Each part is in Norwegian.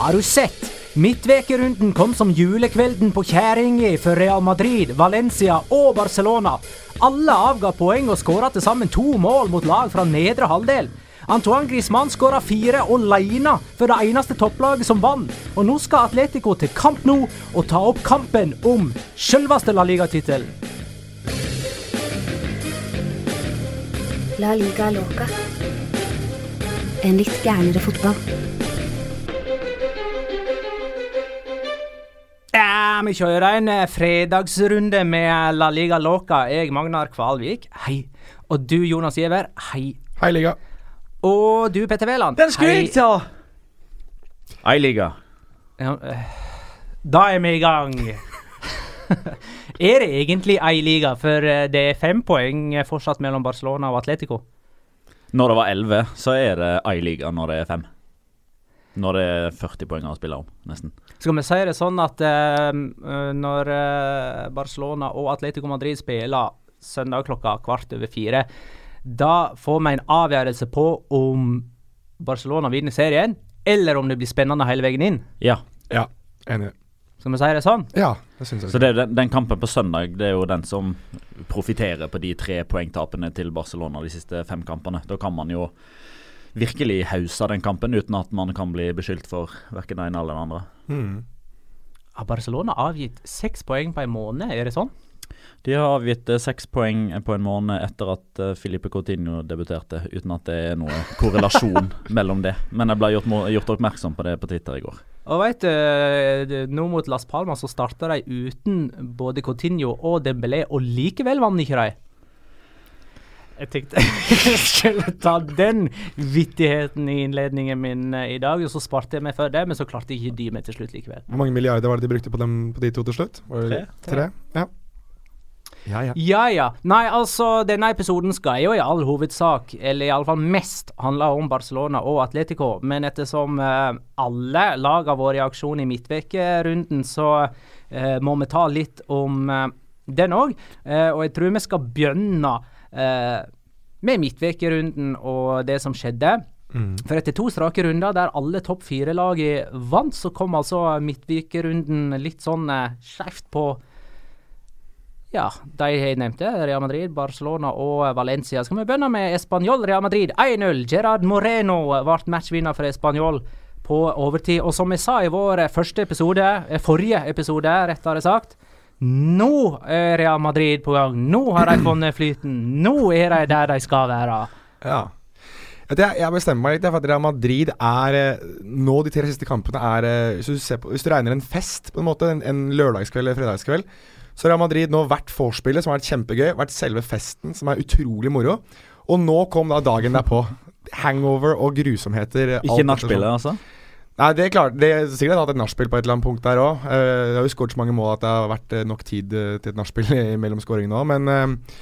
Har du sett? Midtvekerunden kom som julekvelden på kjerringa for Real Madrid, Valencia og Barcelona. Alle avga poeng og skåra til sammen to mål mot lag fra nedre halvdel. Antoine Griezmann skåra fire aleine for det eneste topplaget som vant. Og nå skal Atletico til kamp nå og ta opp kampen om selveste La Liga-tittelen. La liga loca. En litt gærnere fotball. Ja, vi kjører en eh, fredagsrunde med La Liga Loca. Jeg, Magnar Kvalvik, hei. Og du, Jonas Giæver, hei. Hei, Liga. Og du, Petter Wæland. Den skulle jeg ta! Hei, Liga. Ja, eh, Da er vi i gang. er det egentlig ei liga, for eh, det er fem poeng eh, fortsatt mellom Barcelona og Atletico? Når det var 11, så er det ei liga når det er 5. Når det er 40 poeng å spille om, nesten. Skal vi si det sånn at eh, når eh, Barcelona og Atletico Madrid spiller søndag klokka kvart over fire, da får vi en avgjørelse på om Barcelona vinner serien, eller om det blir spennende hele veien inn. Ja. Ja, enig. Skal vi si det sånn? Ja, det syns jeg. Så det er den, den kampen på søndag det er jo den som profitterer på de tre poengtapene til Barcelona de siste fem kampene. Da kan man jo virkelig hause den kampen uten at man kan bli beskyldt for verken det ene eller det andre. Mm. Har Barcelona avgitt seks poeng på en måned, er det sånn? De har avgitt eh, seks poeng på en måned etter at eh, Filipe Coutinho debuterte, uten at det er noe korrelasjon mellom det. Men jeg ble gjort, gjort oppmerksom på det på Twitter i går. Og vet du, nå mot Las Palmas så starta de uten både Coutinho og Dembélé, og likevel vant ikke de. Jeg tenkte jeg skulle ta den vittigheten i innledningen min eh, i dag, og så sparte jeg meg for det, men så klarte jeg ikke de meg til slutt likevel. Hvor mange milliarder var det de brukte på, dem, på de to til slutt? Var Tre. Tre? Ja. Ja, ja. Ja ja. Nei, altså, denne episoden skal jo i all hovedsak, eller iallfall mest, handle om Barcelona og Atletico. Men ettersom uh, alle lag har vært i aksjon i midtvekerunden, så uh, må vi ta litt om uh, den òg. Og jeg tror vi skal begynne eh, med midtvekerunden og det som skjedde. For etter to strake runder der alle topp fire-lagene vant, så kom altså midtvekerunden litt sånn eh, skjevt på ja, de jeg nevnte, Real Madrid, Barcelona og Valencia. Skal vi begynne med Español Real Madrid 1-0. Gerard Moreno ble matchvinner for Español på overtid. Og som jeg sa i vår første episode, eh, forrige episode, rettere sagt Nå er Real Madrid på gang. Nå har de funnet flyten. Nå er de der de skal være. Ja. Jeg, bestemmer meg litt for at Real Madrid er eh, Nå de tre siste kampene er eh, Hvis du, ser på, hvis du regner en fest, på en måte, en, en lørdagskveld eller fredagskveld, så har Real Madrid nå vært vorspielet, som har vært kjempegøy, vært selve festen, som er utrolig moro. Og nå kom da dagen derpå. Hangover og grusomheter. Ikke nachspielet, sånn. altså? Nei, det er klart. Det er sikkert hatt et nachspiel på et eller annet punkt der òg. Jeg har jo skåret så mange mål at det har vært eh, nok tid eh, til et nachspiel mellom skåringene òg, men uh,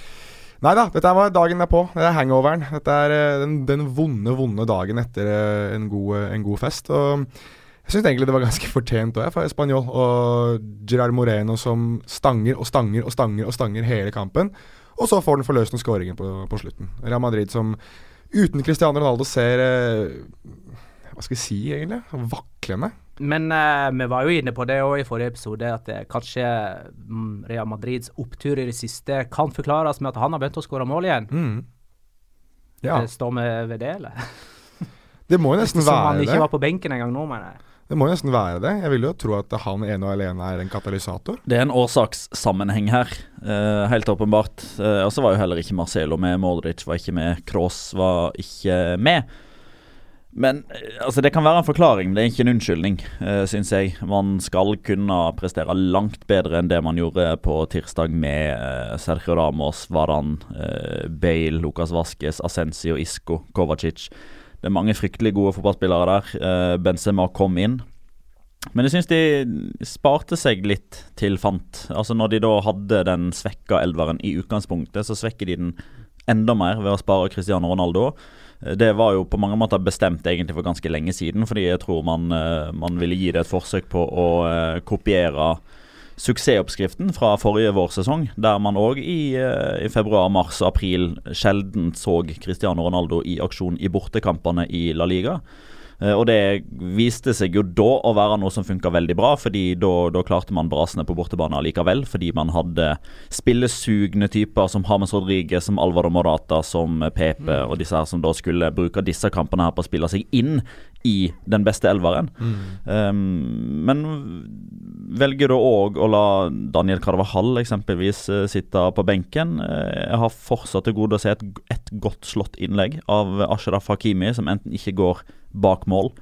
Nei da, dette var dagen derpå. Det er hangoveren. Dette er eh, den, den vonde, vonde dagen etter eh, en god, eh, en god fest. Og jeg syns egentlig det var ganske fortjent òg, for Spanjol. Og Gerard Moreno som stanger og stanger og stanger og stanger hele kampen. Og så får den forløsende skåringen på, på slutten. Real Madrid som uten Cristiano Ronaldo ser eh, Hva skal jeg si, egentlig? Vaklende. Men eh, vi var jo inne på det òg i forrige episode, at eh, kanskje mm, Real Madrids opptur i det siste kan forklares med at han har begynt å skåre mål igjen. Mm. Ja, Eh, Står vi ved det, eller? det må jo nesten være Som han ikke det. var på benken engang nå, mener jeg. Det må jo nesten være det. Jeg vil jo tro at han ene og alene er en katalysator. Det er en årsakssammenheng her, uh, helt åpenbart. Uh, og så var jo heller ikke Marcelo med, Modric var ikke med, Kroos var ikke med. Men eh, altså det kan være en forklaring, det er ikke en unnskyldning, uh, syns jeg. Man skal kunne prestere langt bedre enn det man gjorde på tirsdag med uh, Sergio Ramos, Varan, uh, Bale, Lucas Vasques, Ascencio, Isco, Kovacic. Det er mange fryktelig gode fotballspillere der. Uh, Benzema kom inn. Men jeg syns de sparte seg litt til fant. Altså Når de da hadde den svekka elveren i utgangspunktet, så svekker de den enda mer ved å spare Cristiano Ronaldo. Det var jo på mange måter bestemt egentlig for ganske lenge siden, fordi jeg tror man, eh, man ville gi det et forsøk på å eh, kopiere suksessoppskriften fra forrige vårsesong, der man òg i, eh, i februar, mars og april sjelden så Cristiano Ronaldo i aksjon i bortekampene i La Liga. Eh, Og det viste seg jo da å være noe som funka veldig bra, fordi da, da klarte man brasene på bortebane allikevel. Fordi man hadde spillesugne typer som James Rodriguez, som Alvaro Morata, som Pepe og disse her som da skulle bruke disse kampene her på å spille seg inn i den beste elveren. Um, men velger da òg å la Daniel Carvajal eksempelvis eh, sitte på benken. Eh, jeg har fortsatt til gode å se et, et godt slått innlegg av Ashraf Hakimi, som enten ikke går bak mål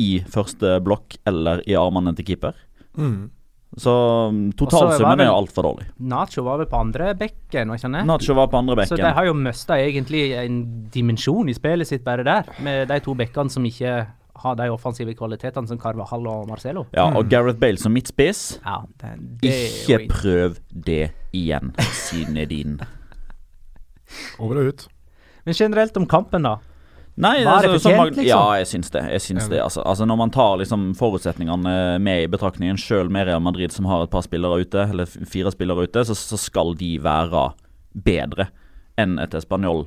i første blokk eller i armene til keeper. Mm. Så var totalsummen er altfor dårlig. Nacho var vel på andre bekken, var ikke han det? Nacho var på andre bekken. Så de har jo mista egentlig en dimensjon i spillet sitt bare der, med de to bekkene som ikke har de offensive kvalitetene som Carvajal og Marcelo. Ja, og Gareth Bale som midtspiss. Ja, Ikke prøv det igjen, Zinedine. Over og ut. Men generelt om kampen, da. Nei, Var det altså, fortjent, liksom? Ja, jeg syns det. Jeg syns Ja. det altså. altså, Når man tar liksom forutsetningene med i betraktningen, sjøl med Real Madrid som har et par spillere ute, eller fire spillere ute, så, så skal de være bedre enn et Español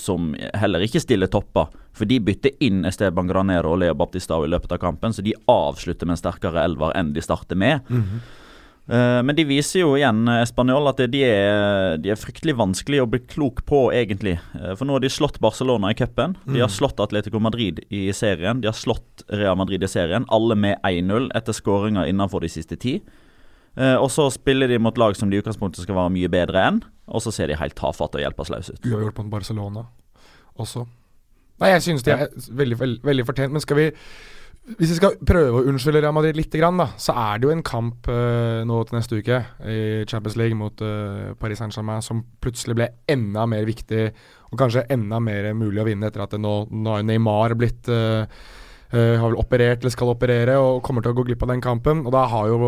som heller ikke stiller topper. For de bytter inn Esteban Granero og Leo Baptistao i løpet av kampen, så de avslutter med en sterkere elver enn de starter med. Eh, men de viser jo igjen Spanjol at de er, de er fryktelig vanskelig å bli klok på, egentlig. Eh, for nå har de slått Barcelona i cupen. De har slått Atletico Madrid i serien. De har slått Real Madrid i serien. Alle med 1-0 etter skåringer innenfor de siste ti. Eh, og så spiller de mot lag som de i utgangspunktet skal være mye bedre enn. Og så ser de helt tafatte og hjelpeløse ut. Uavgjort mot Barcelona også. Nei, jeg synes de er veldig, veldig, veldig fortjent, men skal vi Hvis vi skal prøve å unnskylde Real Madrid litt, da, så er det jo en kamp uh, nå til neste uke i Champions League mot uh, Paris Saint-Germain som plutselig ble enda mer viktig, og kanskje enda mer mulig å vinne etter at nå, nå har Neymar blitt uh, har vel operert eller skal operere og kommer til å gå glipp av den kampen. Og da har jo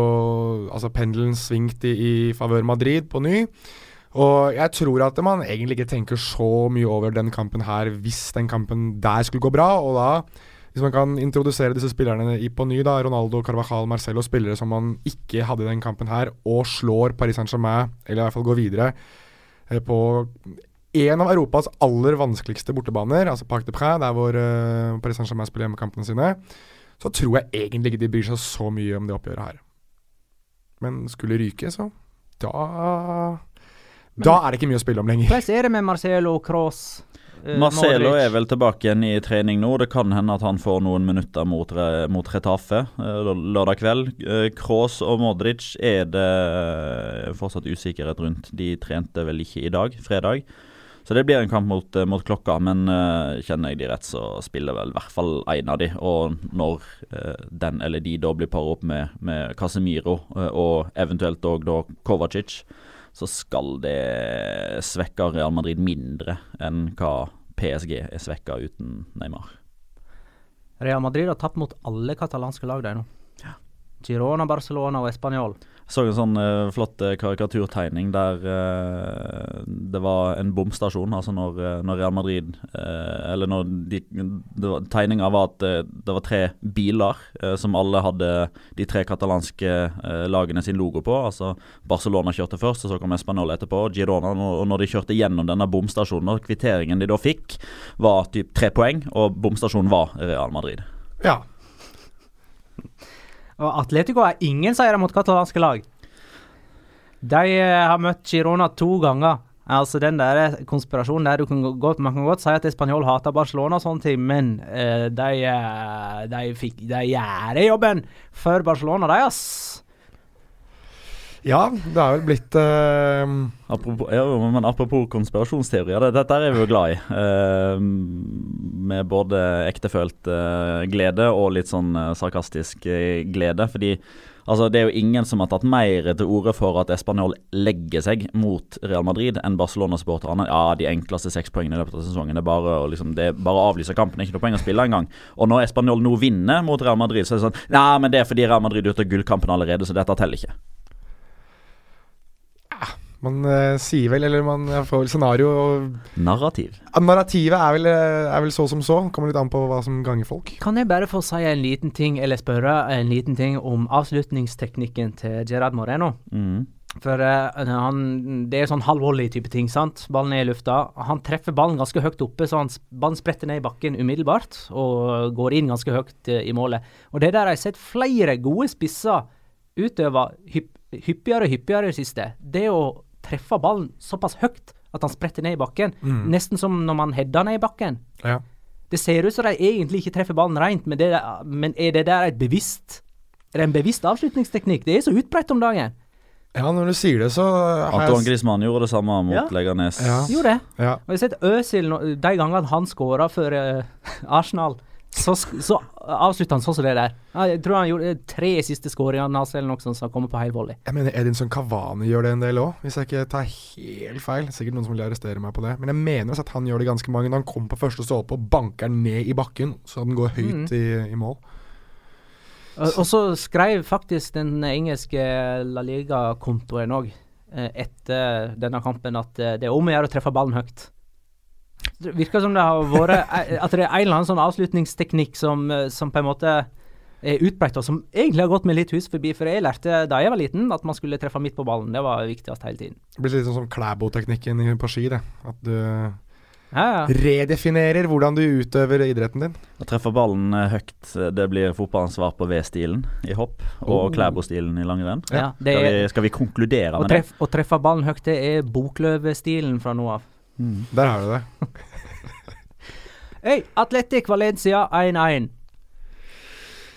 altså pendelen svingt i, i favør Madrid på ny. Og jeg tror at man egentlig ikke tenker så mye over den kampen her hvis den kampen der skulle gå bra. Og da, hvis man kan introdusere disse spillerne i på ny, da, Ronaldo, Carvajal, Marcelo, spillere som man ikke hadde i den kampen her, og slår Paris Saint-Germain, eller i hvert fall går videre, eh, på en av Europas aller vanskeligste bortebaner, altså Parc de Près, der hvor eh, Paris Saint-Germain spiller hjemmekampene sine, så tror jeg egentlig ikke de bryr seg så mye om det oppgjøret her. Men skulle ryke, så da Da er det ikke mye å spille om lenger. Hvordan er det med Marcelo Cross? Eh, Marcelo Modric. er vel tilbake igjen i trening nå. Det kan hende at han får noen minutter mot, mot Retafe eh, lørdag kveld. Eh, Kroos og Modric er det fortsatt usikkerhet rundt. De trente vel ikke i dag, fredag. Så det blir en kamp mot, mot klokka, men uh, kjenner jeg de rett, så spiller vel i hvert fall én av de. Og når uh, den eller de da blir paret opp med, med Casemiro uh, og eventuelt òg da Kovacic, så skal det svekke Real Madrid mindre enn hva PSG er svekka uten Neymar. Real Madrid har tapt mot alle katalanske lag de nå. Girona, Barcelona og Español. Jeg så en sånn uh, flott uh, karikaturtegning der uh, det var en bomstasjon. Altså når, når Real Madrid Eller når de, var- Tegninga var at det var tre biler som alle hadde de tre katalanske lagene sin logo på. Altså Barcelona kjørte først, og så kom Español etterpå. Girona, og når de kjørte gjennom denne bomstasjonen, og kvitteringen de da fikk, var typ tre poeng, og bomstasjonen var Real Madrid. Ja. Og Atletico har ingen seire mot katalanske lag. De eh, har møtt Girona to ganger. Altså Den der konspirasjonen der kan godt, Man kan godt si at Spanjol hater Barcelona og sånne ting, men uh, de, eh, de, fikk, de gjør jobben for Barcelona, de, ass. Ja, det er vel blitt uh... Apropos, ja, men apropos konspirasjonsteorier, det, dette er vi jo glad i. Uh, med både ektefølt uh, glede og litt sånn eh, sarkastisk eh, glede. Fordi altså, det er jo ingen som har tatt mer til orde for at Español legger seg mot Real Madrid enn Barcelona-supporterne. Ja, de enkleste seks poengene i løpet av sesongen. Det er bare å liksom, avlyse kampen. Ikke noe poeng å spille engang. Og når Español nå vinner mot Real Madrid, så er det sånn Nei, men det er fordi Real Madrid er ute av gullkampen allerede, så dette teller ikke. Man uh, sier vel, eller man får vel scenario Narrativ. Ja, Narrativet er vel, eh, er vel så som så. Kommer litt an på hva som ganger folk. Kan jeg bare få si en liten ting, eller spørre en liten ting om avslutningsteknikken til Gerard Moreno? Mm. For uh, han, det er sånn halvvolley type ting, sant. Ballen er i lufta. Han treffer ballen ganske høyt oppe, så han, ballen spretter ned i bakken umiddelbart og går inn ganske høyt uh, i målet. Og det der har jeg sett flere gode spisser utøve hypp, hyppigere og hyppigere i det siste. Det å treffe ballen såpass høyt at han spretter ned i bakken. Nesten som når man header ned i bakken. Ja. Det ser ut som de egentlig ikke treffer ballen rent, men, det, men er det der et bevisst Er det en bevisst avslutningsteknikk? Det er så utbredt om dagen. ja, når du sier det, så har Antoine jeg Griezmann gjorde det samme mot Ja. Leganes. Ja. Gjorde det. ja. Og jeg har sett Øzil de gangene han skåra for uh, Arsenal, så, så avslutta han sånn som det der. Jeg tror han gjorde eh, tre siste skåringene hans eller noe sånt som kommer på hel volley. Jeg mener Edinson Cavani gjør det en del òg, hvis jeg ikke tar helt feil. Sikkert noen som vil arrestere meg på det. Men jeg mener også at han gjør det ganske mange når han kommer på første stolpe og banker den ned i bakken, så den går høyt i, i mål. Og, og så skrev faktisk den engelske La Liga-kontoen òg etter denne kampen at eh, det er om å gjøre å treffe ballen høyt. Det virker som det har vært eh, At det er en eller annen sånn avslutningsteknikk som, eh, som på en måte er utbredt, og som egentlig har gått meg litt hus forbi. For jeg lærte da jeg var liten at man skulle treffe midt på ballen. Det var viktigst hele tiden. Det blir litt sånn som Klæbo-teknikken på ski. det At du Ja, ja. redefinerer hvordan du utøver idretten din. Å treffe ballen eh, høyt, eh, det blir fotballens svar på V-stilen i hopp, og Oh. Klæbo-stilen i langrenn. ja Skal vi, skal vi konkludere med med det? å treffe ballen høyt, det er bokløvestilen fra nå av. Der har du det. Hei, Atletic Valencia 1-1.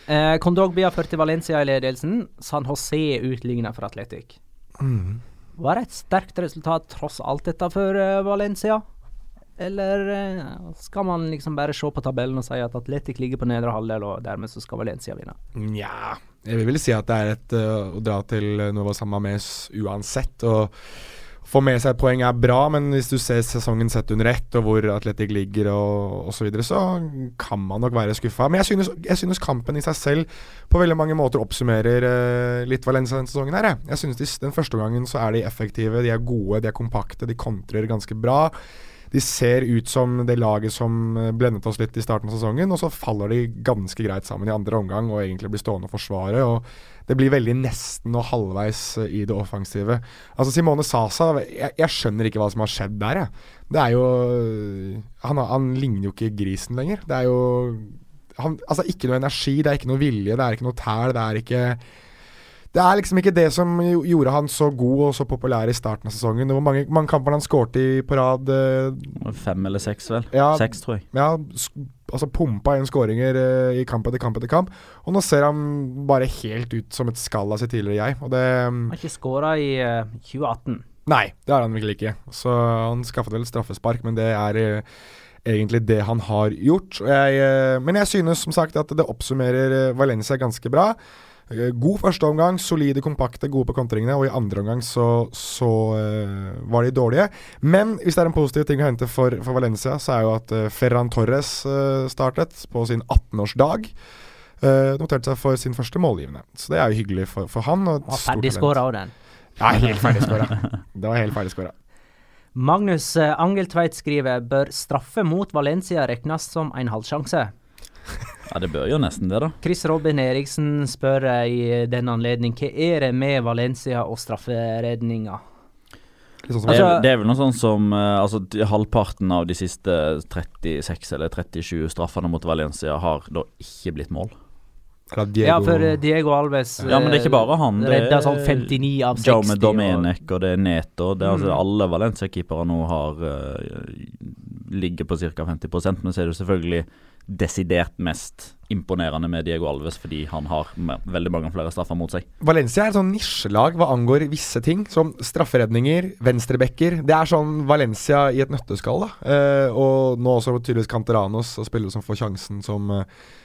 Eh, Kondogbia førte Valencia i ledelsen. San José utligna for Atletic. Mm. Var det et sterkt resultat tross alt dette for uh, Valencia? Eller uh, skal man liksom bare se på tabellen og si at Atletic ligger på nedre halvdel, og dermed så skal Valencia vinne? Nja Jeg vil vel si at det er et uh, å dra til Nova Samames uansett. Og få med seg et poeng er bra, men hvis du ser sesongen sett under ett, og hvor Atletic ligger og osv., så, videre, så kan man nok være skuffa. Men jeg synes, jeg synes kampen i seg selv på veldig mange måter oppsummerer øh, litt Valencia denne sesongen. her. Jeg synes de, Den første gangen så er de effektive, de er gode, de er kompakte, de kontrer ganske bra. De ser ut som det laget som eh, blendet oss litt i starten av sesongen, og så faller de ganske greit sammen i andre omgang og egentlig blir stående og forsvare. og Det blir veldig nesten og halvveis eh, i det offensive. Altså Simone Sasa, jeg, jeg skjønner ikke hva som har skjedd der, jeg. Det er jo han, han ligner jo ikke grisen lenger. Det er jo han, Altså ikke noe energi, det er ikke noe vilje, det er ikke noe tæl, det er ikke Det er liksom ikke det som gjorde han så god og så populær i starten av sesongen. Det var mange, mange kamper han skårte i på rad. eh, Fem eller seks, vel. Ja. Seks, tror jeg. Ja, altså pumpa inn skåringer eh, i kamp etter kamp etter kamp. Og nå ser han bare helt ut som et skall av sitt tidligere jeg. Og det Han Har ikke skåra i eh, 2018. Nei, det har han virkelig ikke. Så han skaffet vel straffespark, men det er eh, egentlig det han har gjort. Jeg, eh, men jeg synes som sagt at det oppsummerer eh, Valencia ganske bra. Eh, God første omgang, solide, kompakte, gode på kontringene. Og i andre omgang så, så uh, var de dårlige. Men hvis det er en positiv ting å hente for, for Valencia, så er jo at uh, Ferran Torres uh, startet på sin 18-årsdag. Uh, noterte seg for sin første målgivende. Så det er jo hyggelig for, for han. Og Var stort talent. ferdigskåra òg, den. Ja, helt ferdigskåra. det var helt ferdigskåra. Magnus Angeltveit skriver bør straffe mot Valencia regnes som en halvsjanse. Ja, det bør jo nesten det, da. Chris Robin Eriksen spør eh, i den anledning hva er det med Valencia og strafferedninga? Sånn Det er, Altså- det er vel noe sånn som eh, altså, Halvparten av de siste 36 eller 37 straffene mot Valencia har da ikke blitt mål. Diego, Ja, for eh, Diego Alves Ja, men det er ikke bare han. Det er sånn 59 av 60. Jaume Domenech, og det er Neto. Det er altså Mm. Alle Valencia-keepere nå har eh, ligger på ca. 50% men så er det selvfølgelig desidert mest imponerende med Diego Alves fordi han har veldig mange flere straffer mot seg. Valencia er et sånn nisjelag hva angår visse ting, som strafferedninger, venstrebacker. Det er sånn Valencia i et nøtteskall, da. Eh, og nå også tydeligvis Canteranos, og spillere som får sjansen, som eh,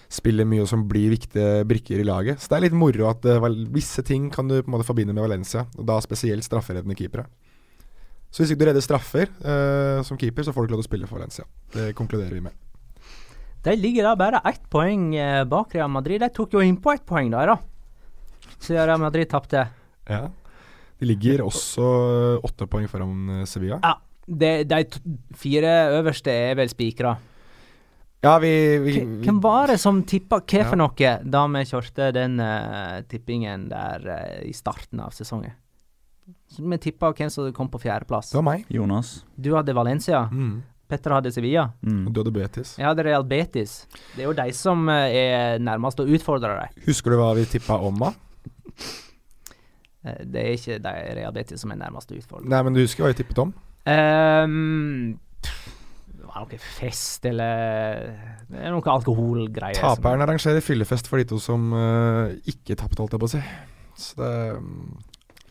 spiller mye og som blir viktige brikker i laget. Så det er litt moro at eh, visse ting kan du på en måte forbinde med Valencia, og da spesielt straffereddende keepere. Så hvis ikke du redder straffer eh, som keeper, så får du ikke lov til å spille for Valencia. Det konkluderer vi med. De ligger da bare ett poeng eh, bak Real Madrid. De tok jo innpå ett poeng, da. da. Siden Real Madrid tapte. Ja. De ligger også eh, åtte poeng foran eh, Sevilla. Ja, de, de fire øverste er vel spikra. Ja, vi, vi, vi Hvem var det som tippa hva Ja. for noe da vi kjørte den uh, tippingen der uh, i starten av sesongen? Så vi tippa hvem som kom på fjerdeplass. Det var meg. Jonas. Du hadde Valencia. Mm. Petter hadde Sevilla. Mm. Du hadde Betis. Jeg hadde Real Betis. Det er jo de som eh, er nærmest å utfordre dem. Husker du hva vi tippa om, da? Eh, det er ikke de Real Betis som er nærmest å utfordre. Nei, men du husker hva vi tippet om? Um, det var noe fest eller Det er noe alkoholgreier. som- Taperen arrangerer fyllefest for de to som uh, ikke tapte, holdt jeg på å si. Så det mm,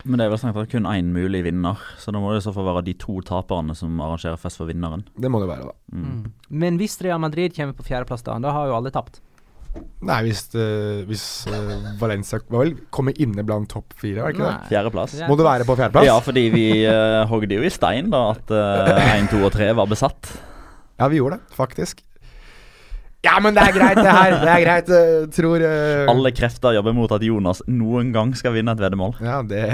Men det er vel strengt tatt kun én mulig vinner, så da må det i så fall være de to taperne som arrangerer fest for vinneren. Det må det være, da. Mm. Mm. Men hvis Real Madrid kommer på fjerdeplass, da, da har jo alle tapt. Nei, hvis, uh, hvis uh, Valencia vel kommer inne blant topp fire, var det ikke det? Fjerdeplass. Må det være på fjerdeplass? Ja, fordi vi uh, hogde jo i stein da at én, to og tre var besatt. Ja, vi gjorde det, faktisk. Ja, men det er greit, det her. Det er greit. eh, tror uh... Alle krefter jobber mot at Jonas noen gang skal vinne et veddemål. Ja, det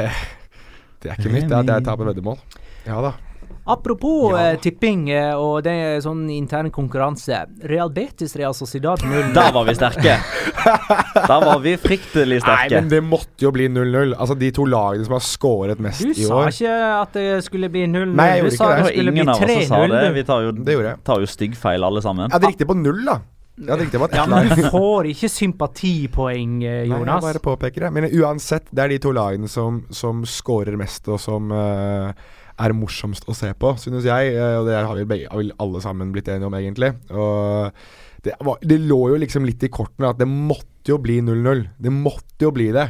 Det er ikke nytt, det er at jeg taper veddemål. Ja da. Apropos Ja. eh, tipping og det er sånn intern konkurranse. Real Betis Real Sociedad 0 Der var vi sterke! Der var vi fryktelig Nei, men det måtte jo bli 0-0. Altså, de to lagene som har skåret mest Du i sa ikke at det skulle bli 0-0. Nei, jeg du gjorde sa ikke det det. Det skulle ingen bli av oss sa 3-0. det. Vi tar jo, Det gjorde jeg. tar jo styggfeil alle sammen. Ja, det er riktig på null, da. Ja, men du får ikke sympatipoeng, Jonas. Nei, jeg bare påpeker det. Men uansett, det er de to lagene som, som scorer mest, og som uh, er morsomst å se på, synes jeg. eh, og det har vi begge, alle sammen blitt enige om, egentlig. Og det, var, det lå jo liksom litt i kortene at det måtte jo bli 0-0. Det måtte jo bli det.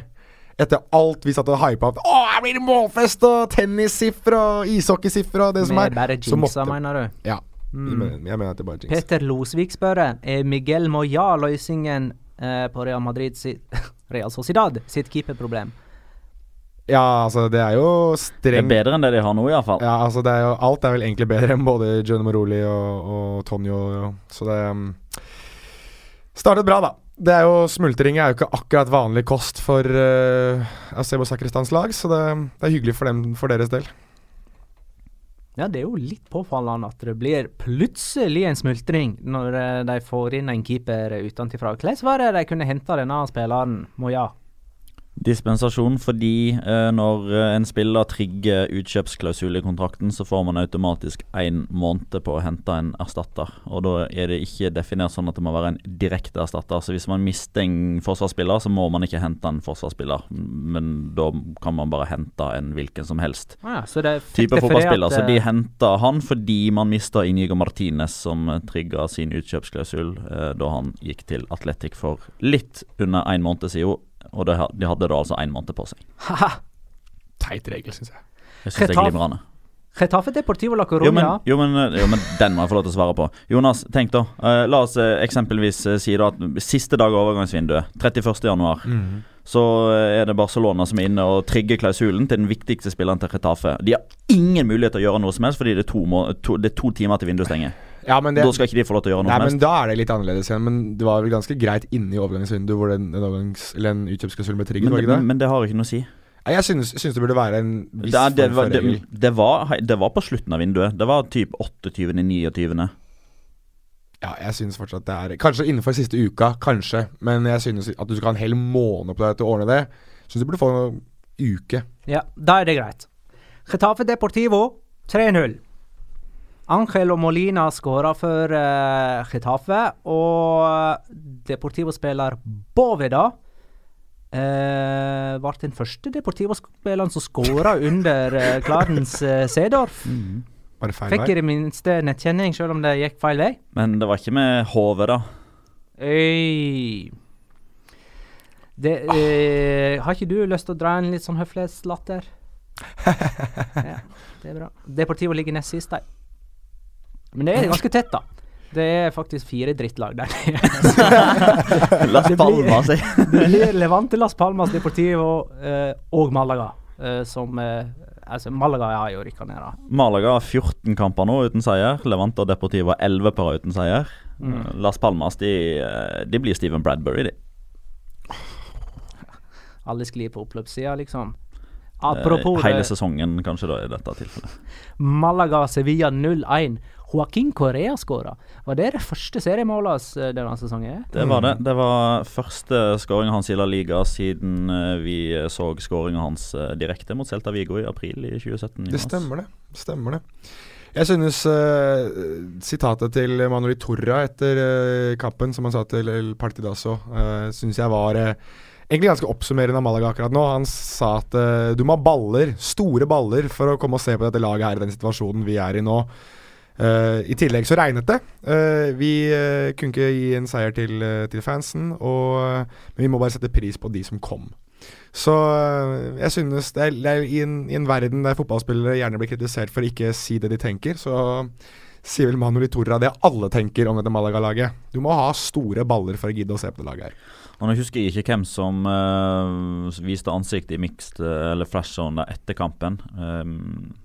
Etter alt vi satt og hypa opp. Å, her blir det målfest og tennissifre og ishockeysifre og det som er. er bare Så jinxa, måtte- mener du? Ja. Mm. Jeg, mener, at det bare er jinx. Peter Losvik spør er Miguel Moya løsningen eh, på Real Madrid si Real Sociedad sitt keeperproblem. Ja, altså, det er jo Det er strengt bedre enn det de har nå, iallfall. Ja, altså det er jo Alt er vel egentlig bedre enn både Gianni Moroli og, og Tonjo, så det um, Startet bra, da. Det er jo Smultring er jo ikke akkurat vanlig kost for uh, Acebo Sakristans lag, så det, det er hyggelig for dem for deres del. Ja, det er jo litt påfallende at det blir plutselig en smultring når eh, de får inn en keeper utenfra. Hvordan var det de kunne hente denne spilleren, Moya? Dispensasjon fordi eh, når eh, en spiller trigger utkjøpsklausul i kontrakten, så får man automatisk én måned på å hente en erstatter. Og da er det ikke definert sånn at det må være en direkte erstatter. Så hvis man mister en forsvarsspiller, så må man ikke hente en forsvarsspiller. Men da kan man bare hente en hvilken som helst Ah, ja, så det type fotballspiller. at, Så de henter henta han fordi man mista Inigo Martinez, som trigga sin utkjøpsklausul eh, da han gikk til Atletic for litt under en måned siden. Og de hadde da altså én måned på seg. haha. Teit regel, syns jeg. Jeg syns det er glimrende. Getafe Deportivo La Jo men, Coruña. jo, men, jo, men den må jeg få lov til å svare på. Jonas, tenk da. eh, la oss eh, eksempelvis eh, si da at siste dag av overgangsvinduet, 31.1, Mhm. så eh, er det Barcelona som er inne og trigger klausulen til den viktigste spilleren til Retafe. De har ingen mulighet til å gjøre noe som helst, fordi det er to, må, to, det er to timer til vinduet stenger. Ja, men det, Da skal ikke de få lov til å gjøre noe Nei, mest. men. Da er det litt annerledes igjen. Men det var vel ganske greit inne i overgangsvinduet hvor den, den, overgangs, eller en utkjøpsklausul ble trigget, Men, var det ikke men, det? men det har ikke noe å si. Jeg synes, synes det burde være en viss Det, det, var, det, det, var, det var på slutten av vinduet. Det var typ 28. 29. Ja, jeg synes fortsatt det er Kanskje innenfor siste uka, kanskje. Men jeg synes at du skal ha en hel måned på deg til å ordne det. Syns du burde få en uke. Ja, da er det greit. Getafe Deportivo 3-0. Angelo Molina skåra for uh, Getafe, og Deportivo-spiller Boveda uh, ble den første Deportivo-spilleren som skåra under uh, Clarence uh, Sedorf. det feil Fikk i det minste nettkjenning, selv om det gikk feil vei. Men det var ikke med hodet, da. Øy. Det, eh, har ikke du lyst til å dra en litt sånn høflighetslatter? ja, det er bra. Deportivo ligger nest sist, de. Men det er ganske tett, da. Det er faktisk fire drittlag der nede. Las Palmas, jeg. det blir Levante, Las Palmas, Deportivo eh, og Malaga. eh, som eh, Altså, Malaga har jo rykka ned, da. Malaga har 14 kamper nå uten seier. Levante og Deportivo har 11 par uten seier. Mm. Las Palmas de, eh, de blir Steven Bradbury, de. Alle sklir på oppløpssida, liksom. Eh, Apropos Hele sesongen, kanskje, da, i dette tilfellet. Malaga-Sevilla 0-1. Joaquin Correa skåra. Var det det første seriemålet hans eh, denne sesongen? Det var det. Det var første skåringa hans i La Liga siden eh, vi så skåringa hans eh, direkte mot Celta Vigo i april i 2017. Det stemmer det. Stemmer det. Jeg synes uh, sitatet til Manuel Torra etter uh, kampen, som han sa til El Partidaso, uh, synes jeg var eh, egentlig ganske oppsummerende av Malaga akkurat nå. Han sa at uh, du må ha baller, store baller, for å komme og se på dette laget her i den situasjonen vi er i nå. Eh, I tillegg så regnet det. Uh, vi uh, kunne ikke gi en seier til, til fansen, og, men vi må bare sette pris på de som kom. Så jeg synes det er, det er i, en, I en verden der fotballspillere gjerne blir kritisert for ikke si det de tenker, så sier vel Manu Litorra det alle tenker om dette Malaga-laget. Du må ha store baller for å gidde å se på det laget her. Og Nå husker jeg ikke hvem som viste ansiktet i mixed eller flash zone etter kampen. Um,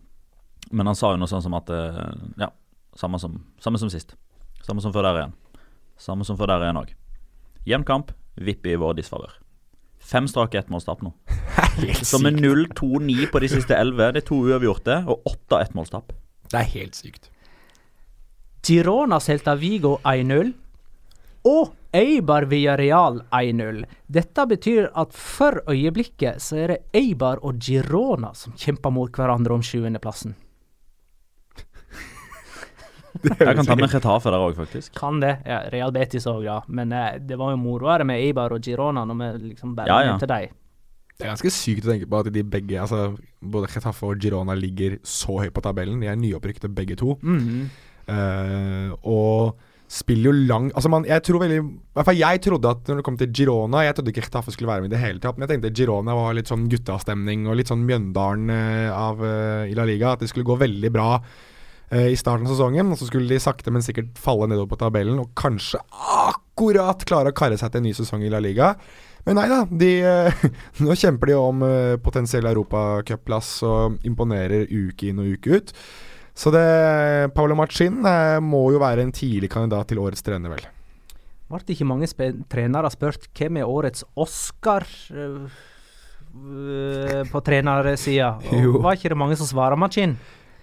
men han sa jo noe sånn som at Ja, samme som, samme som sist. Samme som før der igjen. Samme som før der igjen òg. Jevn kamp, vipp i vår disfavør. Fem strake ettmålstap nå. Som er 0-2-9 på de siste elleve, det er to uavgjorte og åtte ettmålstap. Det er helt sykt. Girona Celta Vigo 1-0. Og Eibar Villarreal 1-0. Dette betyr at for øyeblikket så er det Eibar og Girona som kjemper mot hverandre om sjuendeplassen. Jeg kan ta med Retafe der òg, faktisk. Kan det. Ja, Real Betis òg, ja. Men eh, det var jo moroere med Eibar og Girona når vi liksom bare Ja, ja. til dem. Det er ganske sykt å tenke på at de begge, altså både Chetaffe og Girona ligger så høyt på tabellen. De er nyopprykkede begge to. Mhm. Eh, og spiller jo lang Altså man, jeg tror veldig I hvert fall jeg trodde at når det kom til Girona Jeg trodde ikke Chetaffe skulle være med i det hele tatt, men jeg tenkte Girona var litt sånn guttastemning og litt sånn Mjøndalen eh, av uh, i La Liga. At det skulle gå veldig bra i starten av sesongen, og så skulle de sakte, men sikkert falle nedover på tabellen og kanskje akkurat klare å karre seg til en ny sesong i La Liga. Men nei da, de, eh, nå kjemper de om uh, potensiell europacupplass og imponerer uke inn og uke ut. Så det Paolo Machin eh, må jo være en tidlig kandidat til årets trener, vel. Ble ikke mange trenere spurt hvem er årets Oscar øh, øh, på trenersida? Var ikke det mange som svarer Machin?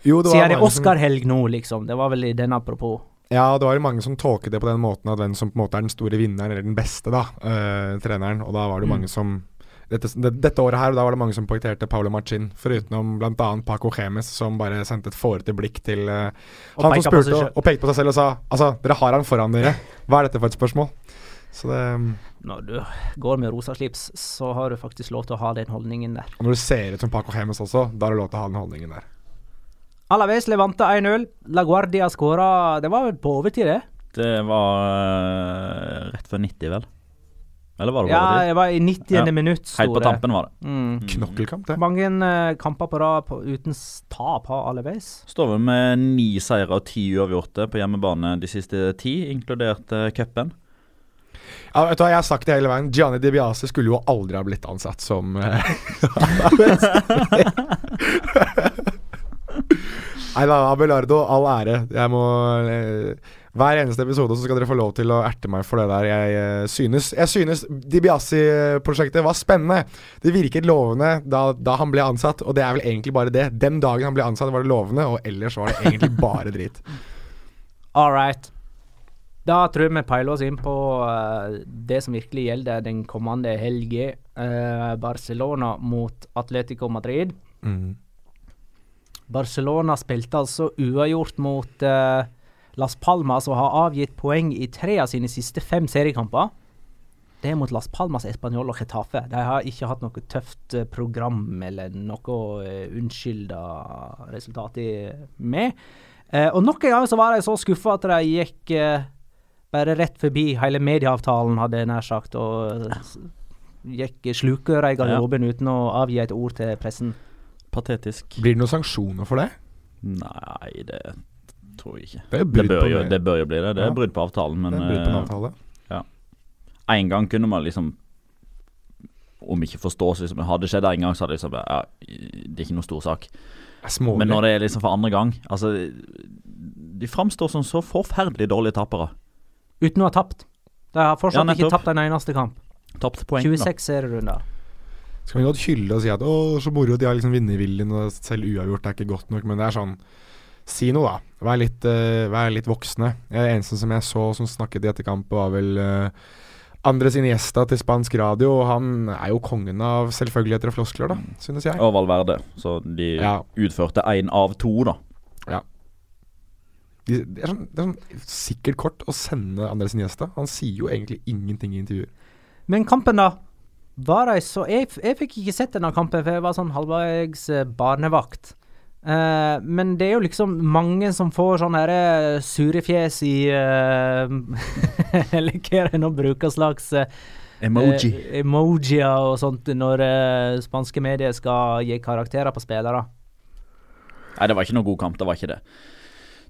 Jo, det var Siden det er Oscar-helg nå, liksom. Det var vel i den apropos. Ja, det var jo mange som tolket det på den måten at hvem som på en måte er den store vinneren, eller den beste, da, eh, treneren. Og da var det Mm. mange som dette, det, dette året her, da var det mange som poengterte Paulo Machin, forutenom bl.a. Paco Chemes, som bare sendte et fårete blikk til uh, han som spurte og, og pekte på seg selv og sa Altså, dere har han foran dere. Hva er dette for et spørsmål? Så det Når du går med rosa slips, så har du faktisk lov til å ha den holdningen der. Og når du ser ut som Paco Chemes også, da har du lov til å ha den holdningen der. Alaves Levante 1-0. La Guardia skåra Det var vel på overtid, det? Det var eh, rett før 90, vel? Eller var det Ja, det var i 90. Ja. minutt. Helt på tampen var det. Mm. Knokkelkamp, det. Mange uh, kamper på rad uten tap har Alaves. Står vel med ni seire og ti uavgjorte på hjemmebane de siste ti, inkludert uh, cupen. Ja, vet du hva, Jeg har sagt det hele veien. Gianni Di Biase skulle jo aldri ha blitt ansatt som eh, Nei da, Abelardo, all ære. Jeg må eh, Hver eneste episode så skal dere få lov til å erte meg for det der. Jeg eh, synes Jeg synes Di Biasi-prosjektet var spennende. Det virket lovende da, da han ble ansatt, og det er vel egentlig bare det. Den dagen han ble ansatt, var det lovende, og ellers var det egentlig bare drit. All right. Da tror jeg vi peiler oss inn på uh, det som virkelig gjelder den kommende helga. Uh, Barcelona mot Atletico Madrid. Barcelona spilte altså uavgjort mot eh, Las Palmas og har avgitt poeng i tre av sine siste fem seriekamper. Det er mot Las Palmas, Español og Getafe. De har ikke hatt noe tøft eh, program eller noe uh, unnskylda resultat i, med. Uh, og nok en gang så var de så skuffa at de gikk uh, bare rett forbi hele medieavtalen, hadde jeg nær sagt, og eh, gikk slukøra i garderoben uten å avgi et ord til pressen. Patetisk. Blir det noen sanksjoner for det? Nei, det tror jeg ikke. Det Det bør, jo, det. bør jo bli det. Det er Ja. brudd på avtalen, men det er brudd på en eh. En gang kunne man liksom Om ikke forstås, liksom. Hadde det skjedd en gang, så hadde det liksom ja, Det er ikke noe stor sak. Smålig. Men når det er liksom for andre gang Altså De framstår som så forferdelig dårlige tapere. Uten å ha tapt. De har fortsatt Ja, ikke tapt en eneste kamp. Tapt poeng, da. 26 serierunder. Skal vi godt hylle og si at 'å, så moro, de har liksom vinnerviljen', og selv uavgjort er ikke godt nok, men det er sånn Si noe, da. Vær litt, uh, vær litt voksne. Jeg er eneste som jeg så som snakket i etterkamp, var vel uh, Andres Iniesta til spansk radio, og han er jo kongen av selvfølgeligheter og floskler, da, synes jeg. Og Valverde. Så de Ja. utførte én av to, da. De, det, er sånn, det er sånn sikkert kort å sende Andres Iniesta. Han sier jo egentlig ingenting i intervjuer. Men kampen, da? Var jeg så Jeg, jeg fikk ikke sett denne kampen, for jeg var sånn halvveis eh, barnevakt. Uh, men det er jo liksom mange som får sånn herre sure fjes i uh, Eller hva er det nå bruker slags uh, Emoji. eh, emojier og sånt når eh, spanske medier skal gi karakterer på spillere. Nei, det var ikke noe god kamp. Det var ikke det.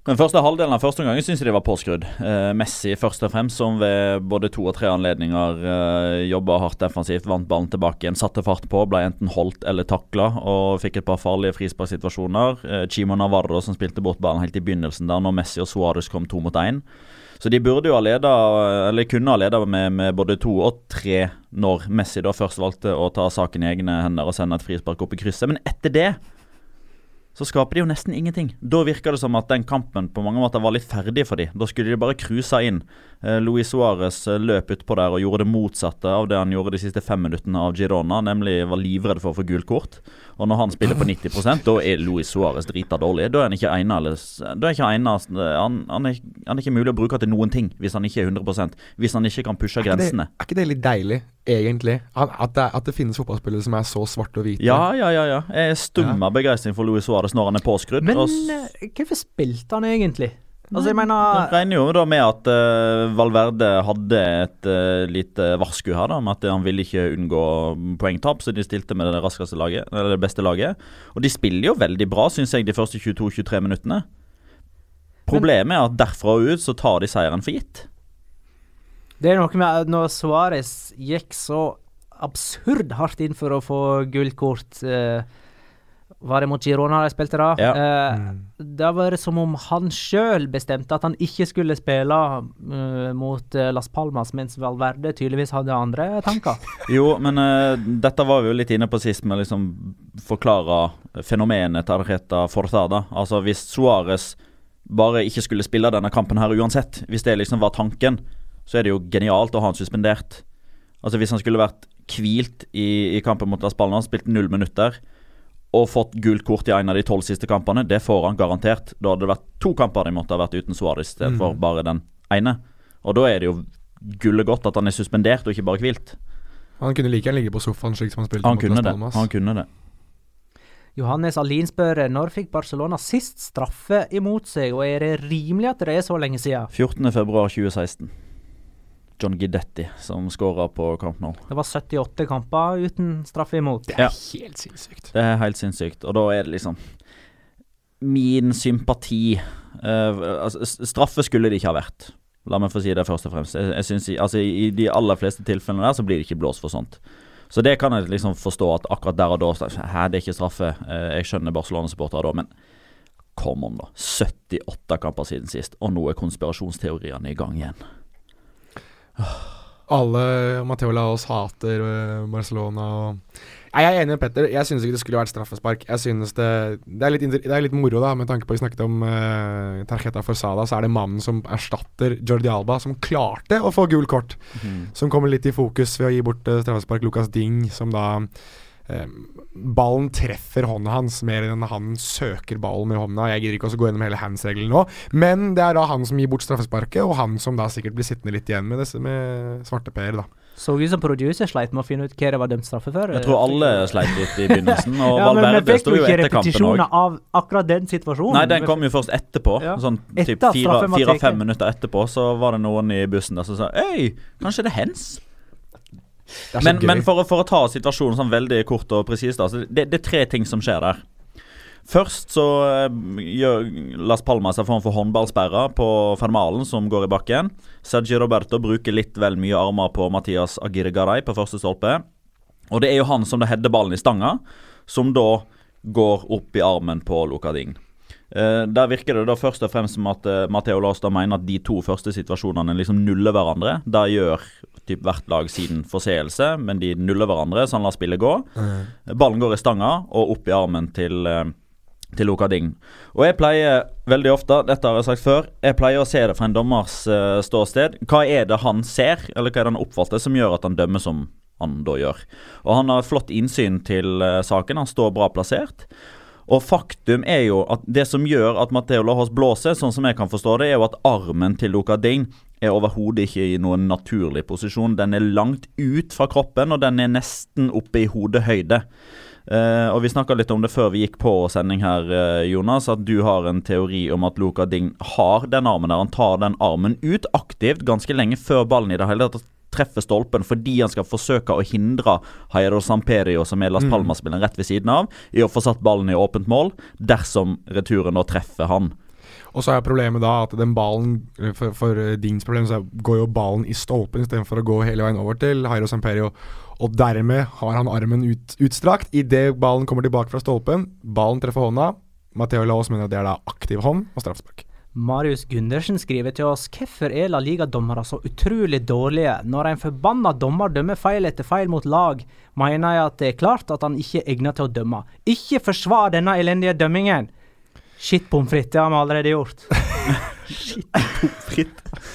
Den første halvdelen av første omgang syns jeg de var påskrudd. Eh, Messi først og fremst, som ved både to og tre anledninger eh, jobba hardt defensivt, vant ballen tilbake igjen, satte fart på, ble enten holdt eller takla og fikk et par farlige frisparksituasjoner. Eh, Chimo Navarro som spilte bort ballen helt i begynnelsen der, når Messi og Suárez kom to mot én. Så de burde jo ha leda, eller kunne ha leda med, med både to og tre når Messi da først valgte å ta saken i egne hender og sende et frispark opp i krysset. Men etter det så skaper de jo nesten ingenting. Da virker det som at den kampen på mange måter var litt ferdig for de. Da skulle de bare cruise inn. Eh, Luis Suárez eh, løp utpå der og gjorde det motsatte av det han gjorde de siste fem minuttene av Girona, nemlig var livredd for å få gult kort. Og når han spiller på 90% da er Luis Suárez drita dårlig. Da er han ikke egnet, da er ikke egnet, han, han, er, han er ikke mulig å bruke til noen ting hvis han ikke er 100% Hvis han ikke kan pushe Er ikke, det, grensene. er ikke det litt deilig, egentlig? At, det, at det finnes fotballspillere som er så svarte og hvite? Ja, ja, ja. ja. Jeg er stum av begeistring for Luis Suárez når han er påskrudd. Men eh, hvorfor spilte han egentlig? Altså, jeg mener mener regner jo da med at uh, Valverde hadde et uh, lite varsku her, da, med at han ville ikke unngå poengtap, så de stilte med det raskeste laget, eller det beste laget. Og de spiller jo veldig bra, syns jeg, de første 22-23 minuttene. Problemet er at derfra og ut så tar de seieren for gitt. Det er noe med at når Suárez gikk så absurd hardt inn for å få gullkort eh, Var det mot Girona de spilte da? Ja. Eh, Da var det som om han sjøl bestemte at han ikke skulle spille uh, mot uh, Las Palmas, mens Valverde tydeligvis hadde andre tanker. Jo, men uh, dette var vi jo litt inne på sist, med liksom forklare fenomenet Tarjeta Forzada. Altså hvis Suárez bare ikke skulle spille denne kampen her uansett, hvis det liksom var tanken, så er det jo genialt å ha han suspendert. Altså Hvis han skulle vært hvilt i, i kampen mot Las Palmas, spilt null minutter og fått gult kort i en av de tolv siste kampene, det får han garantert. Da hadde det vært to kamper de måtte ha vært uten Suárez istedenfor Mm. bare den ene. Og da er det jo gullet godt at han er suspendert og ikke bare hvilt. Han kunne like gjerne ligge på sofaen slik som han spilte Han mot Las. Palmas. Han kunne det. Johannes Alin spør når fikk Barcelona sist straffe imot seg, og er det rimelig at det er så lenge siden? 14.2.2016. John Guidetti som skåra på Camp Nou. Det var 78 kamper uten straffe imot. Det er Ja. helt sinnssykt. Det er helt sinnssykt. Og da er det liksom Min sympati uh, altså, Straffe skulle det ikke ha vært. La meg få si det først og fremst. Jeg, jeg synes, i- altså, I de aller fleste tilfellene der så blir det ikke blåst for sånt. Så det kan jeg liksom forstå at akkurat der og da så- Hæ, det er ikke straffe. Eh, jeg skjønner Barcelona-supportere da, men come on, da. 78 kamper siden sist, og nå er konspirasjonsteoriene i gang igjen. Alle Mateo Laos hater øh, Barcelona og Nei, Jeg er enig med Petter. Jeg synes ikke det skulle vært straffespark. Jeg synes Det det er litt, det er litt moro, da, med tanke på vi snakket om uh, Tarjeta Forsada, så er det mannen som erstatter Jordi Alba, som klarte å få gul kort. Som kommer litt i fokus ved å gi bort uh, straffespark. Lucas Ding, som da eh, Ballen treffer hånda hans mer enn han søker ballen med hånda. Jeg gidder ikke å gå gjennom hele hands-regelen nå, men det er da han som gir bort straffesparket, og han som da sikkert blir sittende litt igjen med, disse, med svarteper, da. Så ut som producer sleit med å finne ut hva det var dømt straffe for. Jeg tror alle sleit litt i begynnelsen, og ja, men vi Valverde fikk sto jo etter kampen òg. av akkurat den situasjonen. Nei, den kom jo først etterpå. Ja. Sånn fire-fem fire, minutter etterpå så var det noen i bussen der som sa Øy, kanskje det er hens? Men, men for, for å ta situasjonen sånn veldig kort og presist, altså, det, det er tre ting som skjer der. Først så eh, gjør Las Palmas en form for håndballsperre på Fernmalen, som går i bakken. Sergio Roberto bruker litt vel mye armer på Mathias Agire Garay på første stolpe. Og det er jo han som da header ballen i stanga, som da går opp i armen på Lukading. Uh, der virker det da først og fremst som at uh, Matteo Laas mener at de to første situasjonene liksom nuller hverandre. Det gjør typ hvert lag sin forseelse, men de nuller hverandre, så han lar spillet gå. Ballen går i stanga og opp i armen til, eh, til Lukading. Og jeg pleier veldig ofte, dette har jeg sagt før, jeg pleier å se det fra en dommers uh, ståsted. Hva er det han ser, eller hva er det han oppfatter, som gjør at han dømmer som han da gjør? Og han har et flott innsyn til uh, saken, han står bra plassert. Og faktum er jo at det som gjør at Matteo Lahos blåser, sånn som jeg kan forstå det, er jo at armen til Lukading er overhodet ikke i noen naturlig posisjon. Den er langt ut fra kroppen, og den er nesten oppe i hodehøyde. Uh, og Vi snakka litt om det før vi gikk på sending her, uh, Jonas. At du har en teori om at Luka Ding har den armen der. Han tar den armen ut aktivt ganske lenge før ballen i det hele tatt treffer stolpen, fordi han skal forsøke å hindre Jairo Samperio, som er Las Palmas-spilleren rett ved siden av, i å få satt ballen i åpent mål, dersom returen nå treffer han. Og så er problemet da at den ballen For, for eh, Dings problem så går jo ballen i stolpen istedenfor å gå hele veien over til Jairo Samperio. Og dermed har han armen ut, utstrakt. Idet ballen kommer tilbake fra stolpen, ballen treffer hånda. Matheo Laos mener at det er da aktiv hånd og straffespark. Marius Gundersen skriver til oss hvorfor er La Liga-dommere så utrolig dårlige? Når en forbanna dommer dømmer feil etter feil mot lag, mener jeg at det er klart at han ikke er egnet til å dømme. Ikke forsvar denne elendige dømmingen! Shit pommes frites, det har vi allerede gjort. Fritt. Det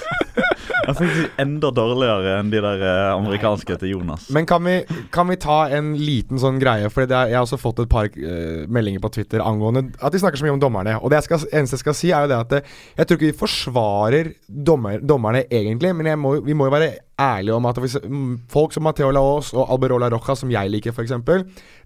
er faktisk enda dårligere enn de der eh, amerikanske til Jonas. Men kan vi, kan vi ta en liten sånn greie? For jeg har også fått et par uh, meldinger på Twitter angående at de snakker så mye om dommerne. Og det jeg skal, eneste jeg skal si, er jo det at det, jeg tror ikke vi forsvarer dommer, dommerne egentlig, men jeg må, vi må jo være ærlige om at hvis, mm, folk som Mateo Laos og Alberola Roja, som jeg liker f.eks.,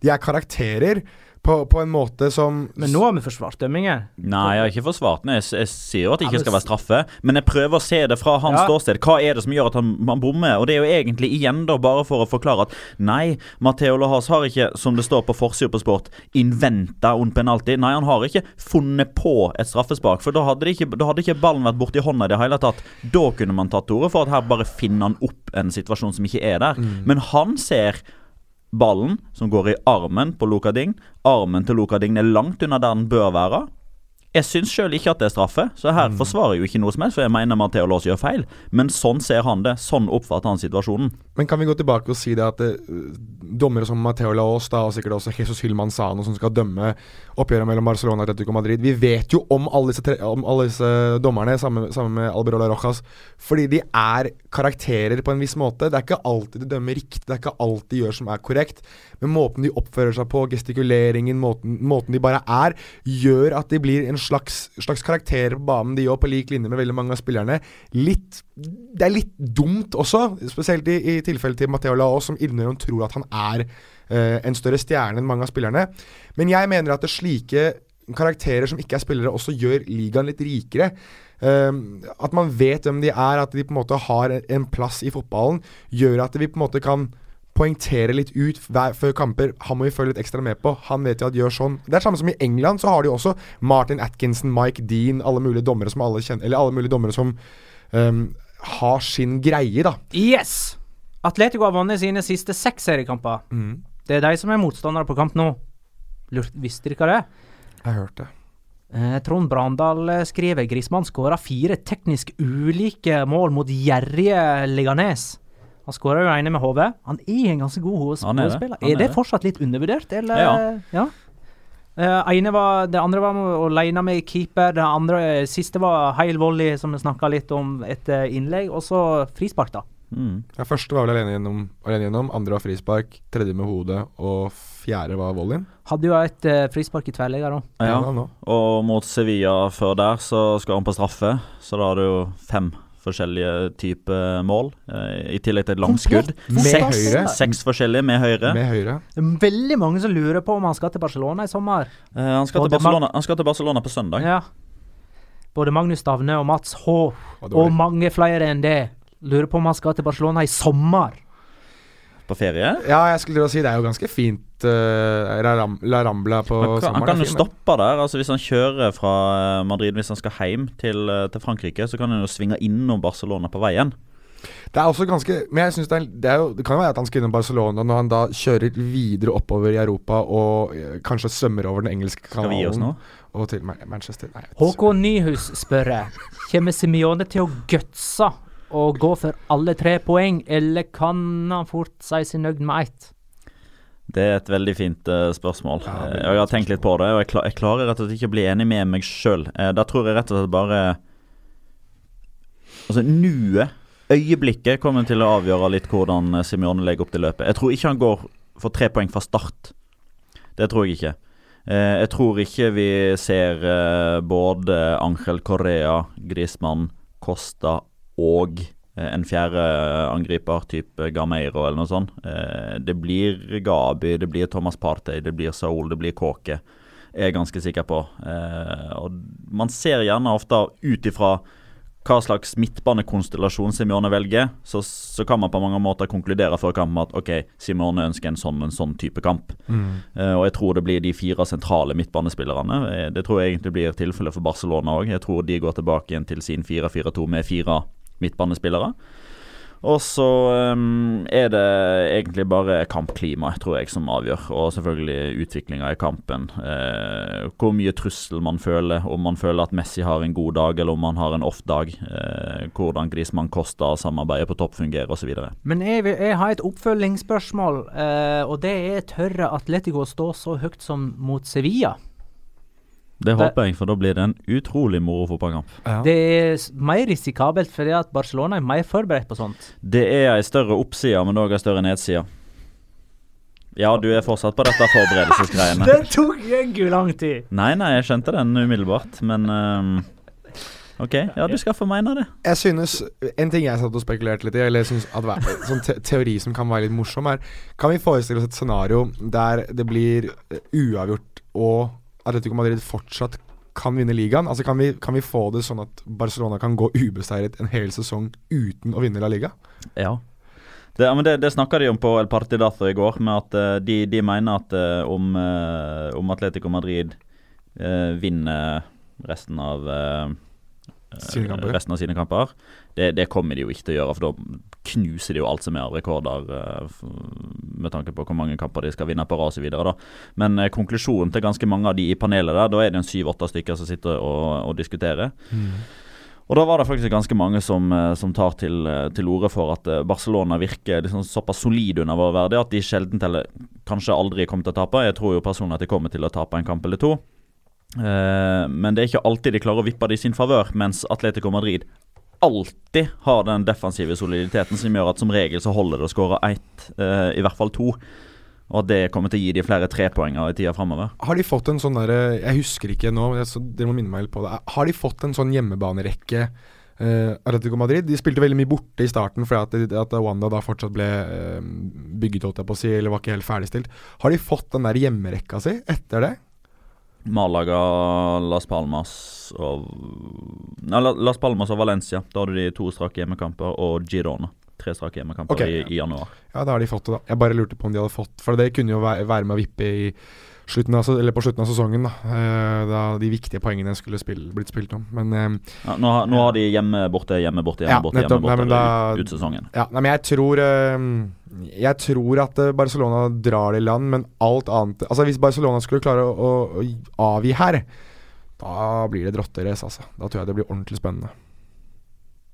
de er karakterer på, på en måte som Men nå har vi forsvart dømmingen. Nei, jeg har ikke forsvart den. Jeg, jeg sier jo at det ikke skal være straffe. Men jeg prøver å se det fra hans Ja. ståsted. Hva er det som gjør at han, han bommer? Og det er jo egentlig igjen da bare for å forklare at nei, Matheo Lahas har ikke, som det står på forsida på Sport, inventa un penalty. Nei, han har ikke funnet på et straffespark. For da hadde, det ikke, da hadde ikke ballen vært borti hånda i det hele tatt. Da kunne man tatt til orde for at her bare finner han opp en situasjon som ikke er der. Men han ser ballen som går i armen på Lokading. Armen til Lokading er langt unna der den bør være. Jeg syns sjøl ikke at det er straffe, så her forsvarer jeg jo ikke noe som helst, for jeg mener Matheo Laas gjør feil. Men sånn ser han det. Sånn oppfatter han situasjonen. Men kan vi gå tilbake og si det at det, dommere som Mateo Laos da, og sikkert også Jesus Hylman Sano, som skal dømme oppgjøret mellom Barcelona og Atletico Madrid Vi vet jo om alle disse, tre, om alle disse dommerne, sammen, sammen med Alberola Rojas, fordi de er karakterer på en viss måte. Det er ikke alltid de dømmer riktig, det er ikke alt de gjør som er korrekt. Men måten de oppfører seg på, gestikuleringen, måten, måten de bare er, gjør at de blir en slags, slags karakterer på banen, de òg, på lik linje med veldig mange av spillerne. Litt Det er litt dumt også, spesielt i, i tilfellet til Mateo Laos, som innimellom tror at han er uh, en større stjerne enn mange av spillerne. Men jeg mener at det slike karakterer som ikke er spillere, også gjør ligaen litt rikere. Um, at man vet hvem de er, at de på en måte har en plass i fotballen, gjør at vi på en måte kan poengtere litt ut før kamper. Han må vi følge litt ekstra med på. Han vet jo at gjør sånn. Det er samme som i England, så har de også Martin Atkinson, Mike Dean, alle mulige dommere som alle kjenner Eller alle mulige dommere som um, har sin greie, da. Yes! Atletico har vunnet sine siste seks seriekamper. Mm. Det er de som er motstandere på kamp nå. Lurt, visste dere ikke det? Jeg hørte det. Eh, Trond Brandal eh, skriver Grismann skåra fire teknisk ulike mål mot gjerrige Liganes. Han skåra jo ene med hodet. Han er en ganske god hovedspiller. Er det. Er, er det fortsatt litt undervurdert, eller? Ja. ja. Eh, ene var, det andre var leine med keeper. Det andre, eh, siste var Heil volley, som vi snakka litt om etter innlegg. Og så frispark, da. Mm. Ja, første var vel alene gjennom, alene gjennom, andre var frispark, tredje med hodet, og fjerde var volleyen. Hadde jo et eh, frispark i tverrlegger òg. Ja. Ja. Og mot Sevilla før der så skal han på straffe, så da har du jo fem forskjellige typer mål. Eh, I tillegg til et langskudd. skudd. Seks, seks forskjellige med høyre. Med høyre. Veldig mange som lurer på om han skal til Barcelona i sommer. Eh, han, skal til Barcelona, han skal til Barcelona på søndag. Ja. Både Magnus Stavne og Mats H. Og Og mange flere enn det lurer på om han skal til Barcelona i sommer. På ferie. Ja, jeg skulle til å si det er jo ganske fint uh, La, Rambla på Han kan, sommeren. han kan jo stoppe der. altså Hvis han kjører fra eh, Madrid Hvis han skal hjem til, eh, til Frankrike, så kan han jo svinge innom Barcelona på veien. Det er også ganske Men jeg synes det, er, det, er jo, det kan jo være at han skal innom Barcelona når han da kjører videre oppover i Europa og kanskje svømmer over den engelske Skal vi gi oss kanalen. nå? Og til Manchester. Nei. Håkon Nyhus spør Kommer Simione til å gutse og gå for alle tre poeng, eller kan han fort si seg nøyd med ett? Det er et veldig fint uh, spørsmål. Ja, Eh, veldig jeg har tenkt litt på det, og jeg, klar, jeg klarer rett og slett ikke å bli enig med meg sjøl. Uh, da tror jeg rett og slett bare Altså, nuet, øyeblikket, kommer til å avgjøre litt hvordan eh, Simione legger opp til løpet. Jeg tror ikke han går for tre poeng fra start. Det tror jeg ikke. Uh, jeg tror ikke vi ser eh, både Angel Correa, Griezmann, Costa og eh, en fjerde angriper, type Gameiro eller noe sånt. Eh, det blir Gabi, det blir Thomas Partey, det blir Saul, det blir Kåke. Er jeg ganske sikker på. Eh, og man ser gjerne ofte ut ifra hva slags midtbanekonstellasjon Simione velger, så, så kan man på mange måter konkludere før kampen at ok, Simione ønsker en sånn en sånn type kamp. Eh, og jeg tror det blir de fire sentrale midtbanespillerne. Eh, det tror jeg egentlig blir tilfellet for Barcelona òg. Jeg tror de går tilbake igjen til sin 4-4-2 med fire midtbanespillere. Og så um, er det egentlig bare kampklimaet, tror jeg, som avgjør. Og selvfølgelig utviklinga i kampen. Eh, hvor mye trussel man føler. Om man føler at Messi har en god dag, eller om han har en off-dag. Eh, hvordan Griezmann Costa samarbeidet på topp fungerer, osv. Men jeg, vil, jeg har et oppfølgingsspørsmål, eh, og det er tørre Atletico stå så høyt som mot Sevilla? Det håper jeg, for da blir det en utrolig moro fotballkamp. Det er mer risikabelt fordi at Barcelona er mer forberedt på sånt. Det er ei større oppside, men òg ei større nedside. Ja, du er fortsatt på dette forberedelsesgreiene. Det tok jøggu lang tid! Nei, nei, jeg skjønte den umiddelbart, men um, OK, ja, du skal få mene det. Jeg synes En ting jeg satt og spekulerte litt i, eller synes at sånn te teori som kan være litt morsom, er Kan vi forestille oss et scenario der det blir eh, uavgjort og Atletico Madrid fortsatt kan vinne ligaen? Altså kan vi, kan vi få det sånn at Barcelona kan gå ubeseiret en hel sesong uten å vinne La Liga? Ja. Det, ja, det, det snakka de om på El Partidazo i går, med at eh, de, de mener at eh, om, eh, om Atletico Madrid eh, vinner resten av eh. Resten av sine kamper. Det, det kommer de jo ikke til å gjøre, for da knuser de jo alt som er av rekorder eh, med tanke på hvor mange kamper de skal vinne på rad osv. Men eh, konklusjonen til ganske mange av de i panelet der, da er det en syv-åtte stykker som sitter og, og diskuterer. Og da var det faktisk ganske mange som, eh, som tar til, eh, til orde for at eh, Barcelona virker liksom såpass solid under vår verdi at de sjelden eller kanskje aldri kommer til å tape. Jeg tror jo personlig at de kommer til å tape en kamp eller to. Eh, men det er ikke alltid de klarer å vippe det i sin favør, mens Atletico Madrid alltid har den defensive soliditeten som gjør at som regel så holder det å skåre ett, eh, i hvert fall to. Og at det kommer til å gi de flere trepoenger i tida framover. Har de fått en sånn derre Jeg husker ikke nå, dere må minne meg litt på det. Har de fått en sånn hjemmebanerekke, uh, Atletico Madrid? De spilte veldig mye borte i starten fordi at, at Wanda da fortsatt ble uh, bygget, holdt jeg på å si, eller var ikke helt ferdigstilt. Har de fått den der hjemmerekka si etter det? Malaga, Las Palmas og Nei, Las Palmas og Valencia. Da hadde de to strake hjemmekamper, og Girona. Tre strake hjemmekamper okay. i, i januar. Ja, da har de fått det, da. Jeg bare lurte på om de hadde fått For det kunne jo være, være med å vippe i av, eller på slutten av sesongen, da. eh, da de viktige poengene skulle spille, blitt spilt om. Men eh, Ja, nå, har- nå har de hjemme, borte, hjemme, borte, hjemme, borte, hjemme, borte da- ut sesongen. Ja, nei, men jeg tror eh, Jeg tror at Barcelona drar det i land, men alt annet Altså Hvis Barcelona skulle klare å, å, å avgi her, da blir det drotterace, altså. Da tror jeg det blir ordentlig spennende.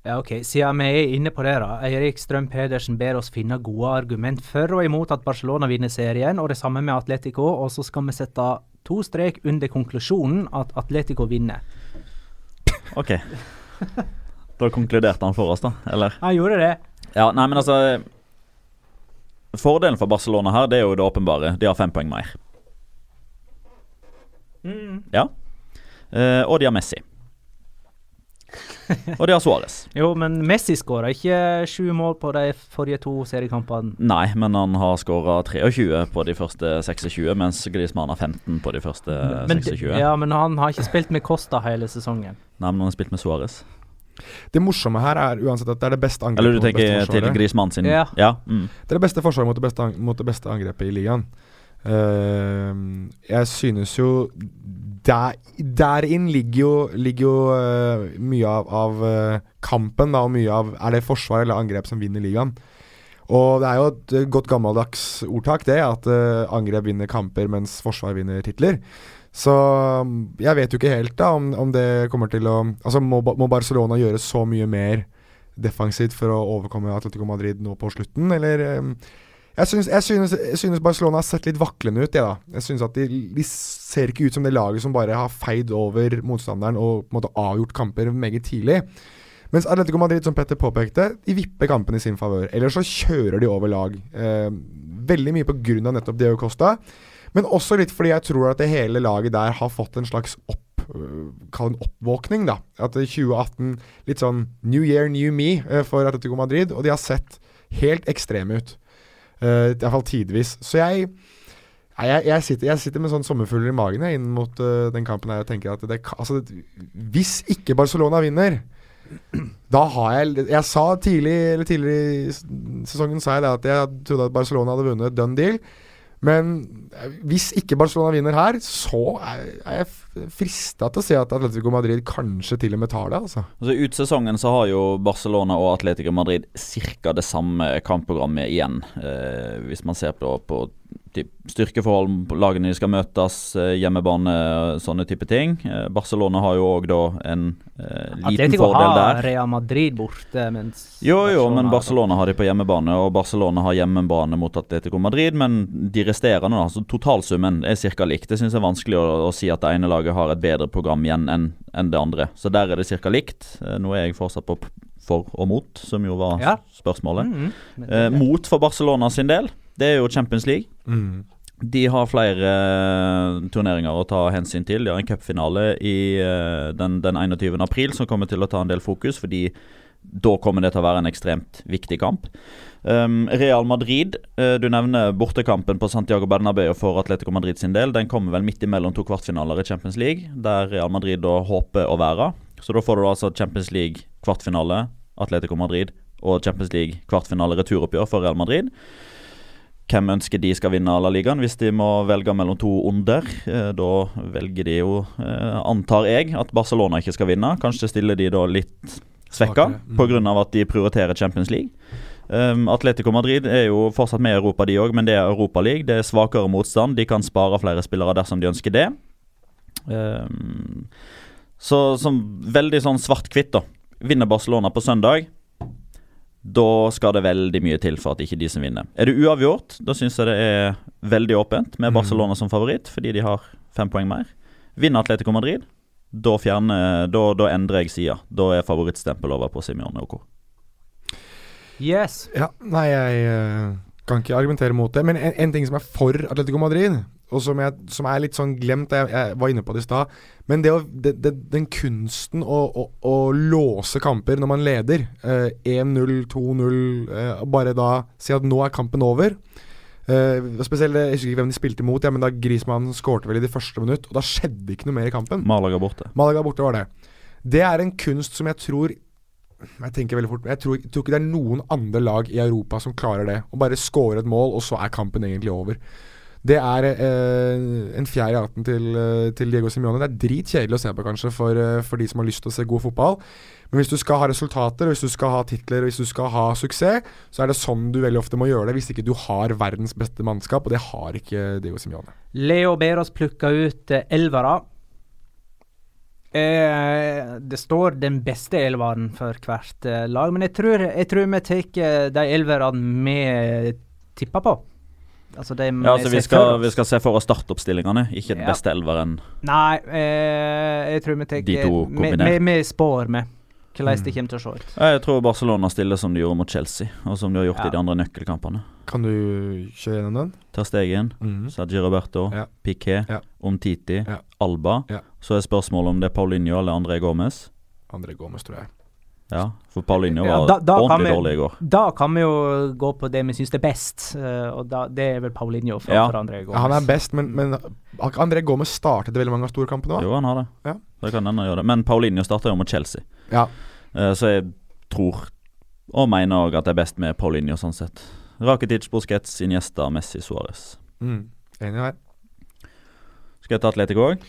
Ja, ok. Siden vi er inne på det, da. Eirik Strøm Pedersen ber oss finne gode argument for og imot at Barcelona vinner serien, og det samme med Atletico. Og så skal vi sette to strek under konklusjonen at Atletico vinner. Ok. Da konkluderte han for oss, da. Eller? Han gjorde det. Ja, nei, men altså Fordelen for Barcelona her, det er jo det åpenbare. De har fem poeng mer. Ja. Eh, og de har Messi. Og det har Suárez. Jo, men Messi skåra ikke sju mål på de forrige to seriekampene. Nei, men han har skåra 23 på de første 26, mens Griezmann har 15 på de første Men, 26. ja, men han har ikke spilt med Costa hele sesongen. Nei, men han har spilt med Suárez. Det morsomme her er uansett at det er det beste angrepet Eller du tenker til. Griezmann sin Ja. ja mm. Det er det beste forsvaret mot det beste, mot det beste angrepet i ligaen. Uh, jeg synes jo der, derin ligger jo, ligger jo uh, mye av, av uh, kampen, da, og mye av Er det forsvar eller angrep som vinner ligaen? Og det er jo et eh, godt gammeldags ordtak, det, at uh, angrep vinner kamper mens forsvar vinner titler. Så mm, jeg vet jo ikke helt da om, om det kommer til å Altså må, må Barcelona gjøre så mye mer defensivt for å overkomme Atletico Madrid nå på slutten, eller eh, jeg synes, jeg, synes, jeg synes Barcelona har sett litt vaklende ut, da. Jeg synes at de, de ser ikke ut som det laget som bare har feid over motstanderen og på en måte avgjort kamper meget tidlig. Mens Atletico Madrid, som Petter påpekte, de vipper kampen i sin favør. Eller så kjører de over lag. Eh, veldig mye pga. nettopp Diego Costa, men også litt fordi jeg tror at det hele laget der har fått en slags opp øh, Kall en oppvåkning, da. At 2018 Litt sånn New Year, New Me øh, for Atletico Madrid. Og de har sett helt ekstreme ut. Uh, Iallfall tidvis. Så jeg jeg, jeg, sitter, jeg sitter med sånn sommerfugler i magen inn mot uh, den kampen her og tenker at det, altså, Hvis ikke Barcelona vinner da har jeg Jeg sa tidlig Eller tidligere i sesongen sa jeg det at jeg trodde at Barcelona hadde vunnet done deal. Men eh, hvis ikke Barcelona vinner her, så er jeg frista til å se at Atletico Madrid kanskje til og med tar det. Altså. Altså Ut sesongen så har jo Barcelona og Atletico Madrid ca. det samme kampprogrammet igjen. Eh, hvis man ser på, på typ, styrkeforhold lagene de skal møtes, eh, hjemmebane, sånne type ting. Eh, Barcelona har jo òg da en eh, liten Atletico fordel har der. Real Madrid borte, mens Jo, jo, men Barcelona har de på hjemmebane, og Barcelona har hjemmebane mot Atletico Madrid. Men de resterende, altså totalsummen, er ca. likt. Det syns jeg er vanskelig å, å si at det ene laget har et bedre program igjen enn en det andre. Så der er det ca. likt. Eh, Nå er jeg fortsatt på for og mot, som jo var Ja. spørsmålet. Mm -hmm. Eh, mot for Barcelona sin del, det er jo Champions League. De har flere eh, turneringer å ta hensyn til. De har en cupfinale i eh, den, den 21. april som kommer til å ta en del fokus, fordi da kommer det til å være en ekstremt viktig kamp. Um, Real Madrid, uh, du nevner bortekampen på Santiago Bernabeu for Atletico Madrid sin del. Den kommer vel midt imellom to kvartfinaler i Champions League, der Real Madrid da håper å være. Så da får du altså Champions League kvartfinale, Atletico Madrid, og Champions League kvartfinale returoppgjør for Real Madrid. Hvem ønsker de skal vinne La Ligaen hvis de må velge mellom to onder? Eh, da velger de jo, eh, antar jeg, at Barcelona ikke skal vinne. Kanskje stiller de da litt svekka Svakere, mm. pga. at de prioriterer Champions League. Um, Atletico Madrid er jo fortsatt med i Europa, de òg, men det er Europa League. Det er svakere motstand. De kan spare flere spillere dersom de ønsker det. Um, så som veldig sånn svart-hvitt, da. vinner Barcelona på søndag, da skal det veldig mye til for at ikke de som vinner. Er det uavgjort, da syns jeg det er veldig åpent med Barcelona som favoritt, fordi de har fem poeng mer. Vinner Atletico Madrid, da, fjerner, da, da endrer jeg sida. Da er favorittstempel over på Simione OK. Yes. Ja, nei, jeg eh, kan ikke argumentere mot det. Men en, en ting som er for Atletico Madrid, og som, jeg, som er litt sånn glemt, jeg, jeg var inne på det i stad Men det å, det, det, den kunsten å, å, å, låse kamper når man leder, eh, 1-0, 2-0, eh, bare da si at nå er kampen over. Eh, spesielt, Jeg husker ikke hvem de spilte mot, ja, men da Grismann skårte vel i de første minutt, og da skjedde ikke noe mer i kampen. Malaga borte. Malaga borte var det. Det er en kunst som jeg tror jeg tenker veldig fort Jeg tror, jeg tror ikke det er noen andre lag i Europa som klarer det. Å bare score et mål, og så er kampen egentlig over. Det er eh, en fjerde i hatten til, eh, til, Diego Simione. Det er dritkjedelig å se på, kanskje, for, eh, for, de som har lyst til å se god fotball. Men hvis du skal ha resultater, hvis du skal ha titler, hvis du skal ha suksess, så er det sånn du veldig ofte må gjøre det, hvis ikke du har verdens beste mannskap, og det har ikke Diego Simione. Leo Beros plukka ut eh, elvere. Eh, det står den beste elveren for hvert eh, lag, men jeg tror, jeg tror vi tar de elverne vi tipper på. Altså ja, altså vi skal, vi skal, se for oss startoppstillingene, ikke den ja. beste elveren. Nei, eh, jeg tror vi tar De to kombinert. Vi spår med hvordan mm. det kommer til å se ut. Jeg tror Barcelona stiller som de gjorde mot Chelsea, og som de har gjort ja. i de andre nøkkelkampene. Kan du kjøre gjennom den? Ter Stegen, mm. Sergi Roberto, ja. Piquet, ja. Omtiti, ja. Alba. Så er spørsmålet om det er Paulinho eller André Gomez. André Gomez, tror jeg. Ja, for Paulinho var da, da ordentlig vi, dårlig i går. Da kan vi jo gå på det vi syns er best, uh, og da, det er vel Paulinho for, ja. for André Gomez. Ja, han er best, men, men André Gomez startet veldig mange av storkampene òg. Jo, han har det. Ja. Det kan hende gjøre det. Men Paulinho starta jo mot Chelsea. Ja. Uh, så jeg tror, og mener òg, at det er best med Paulinho sånn sett. Rakitic, Busquets, Iniesta, Messi, Suárez. Mm. Enig her. Skal jeg ta Atletico òg?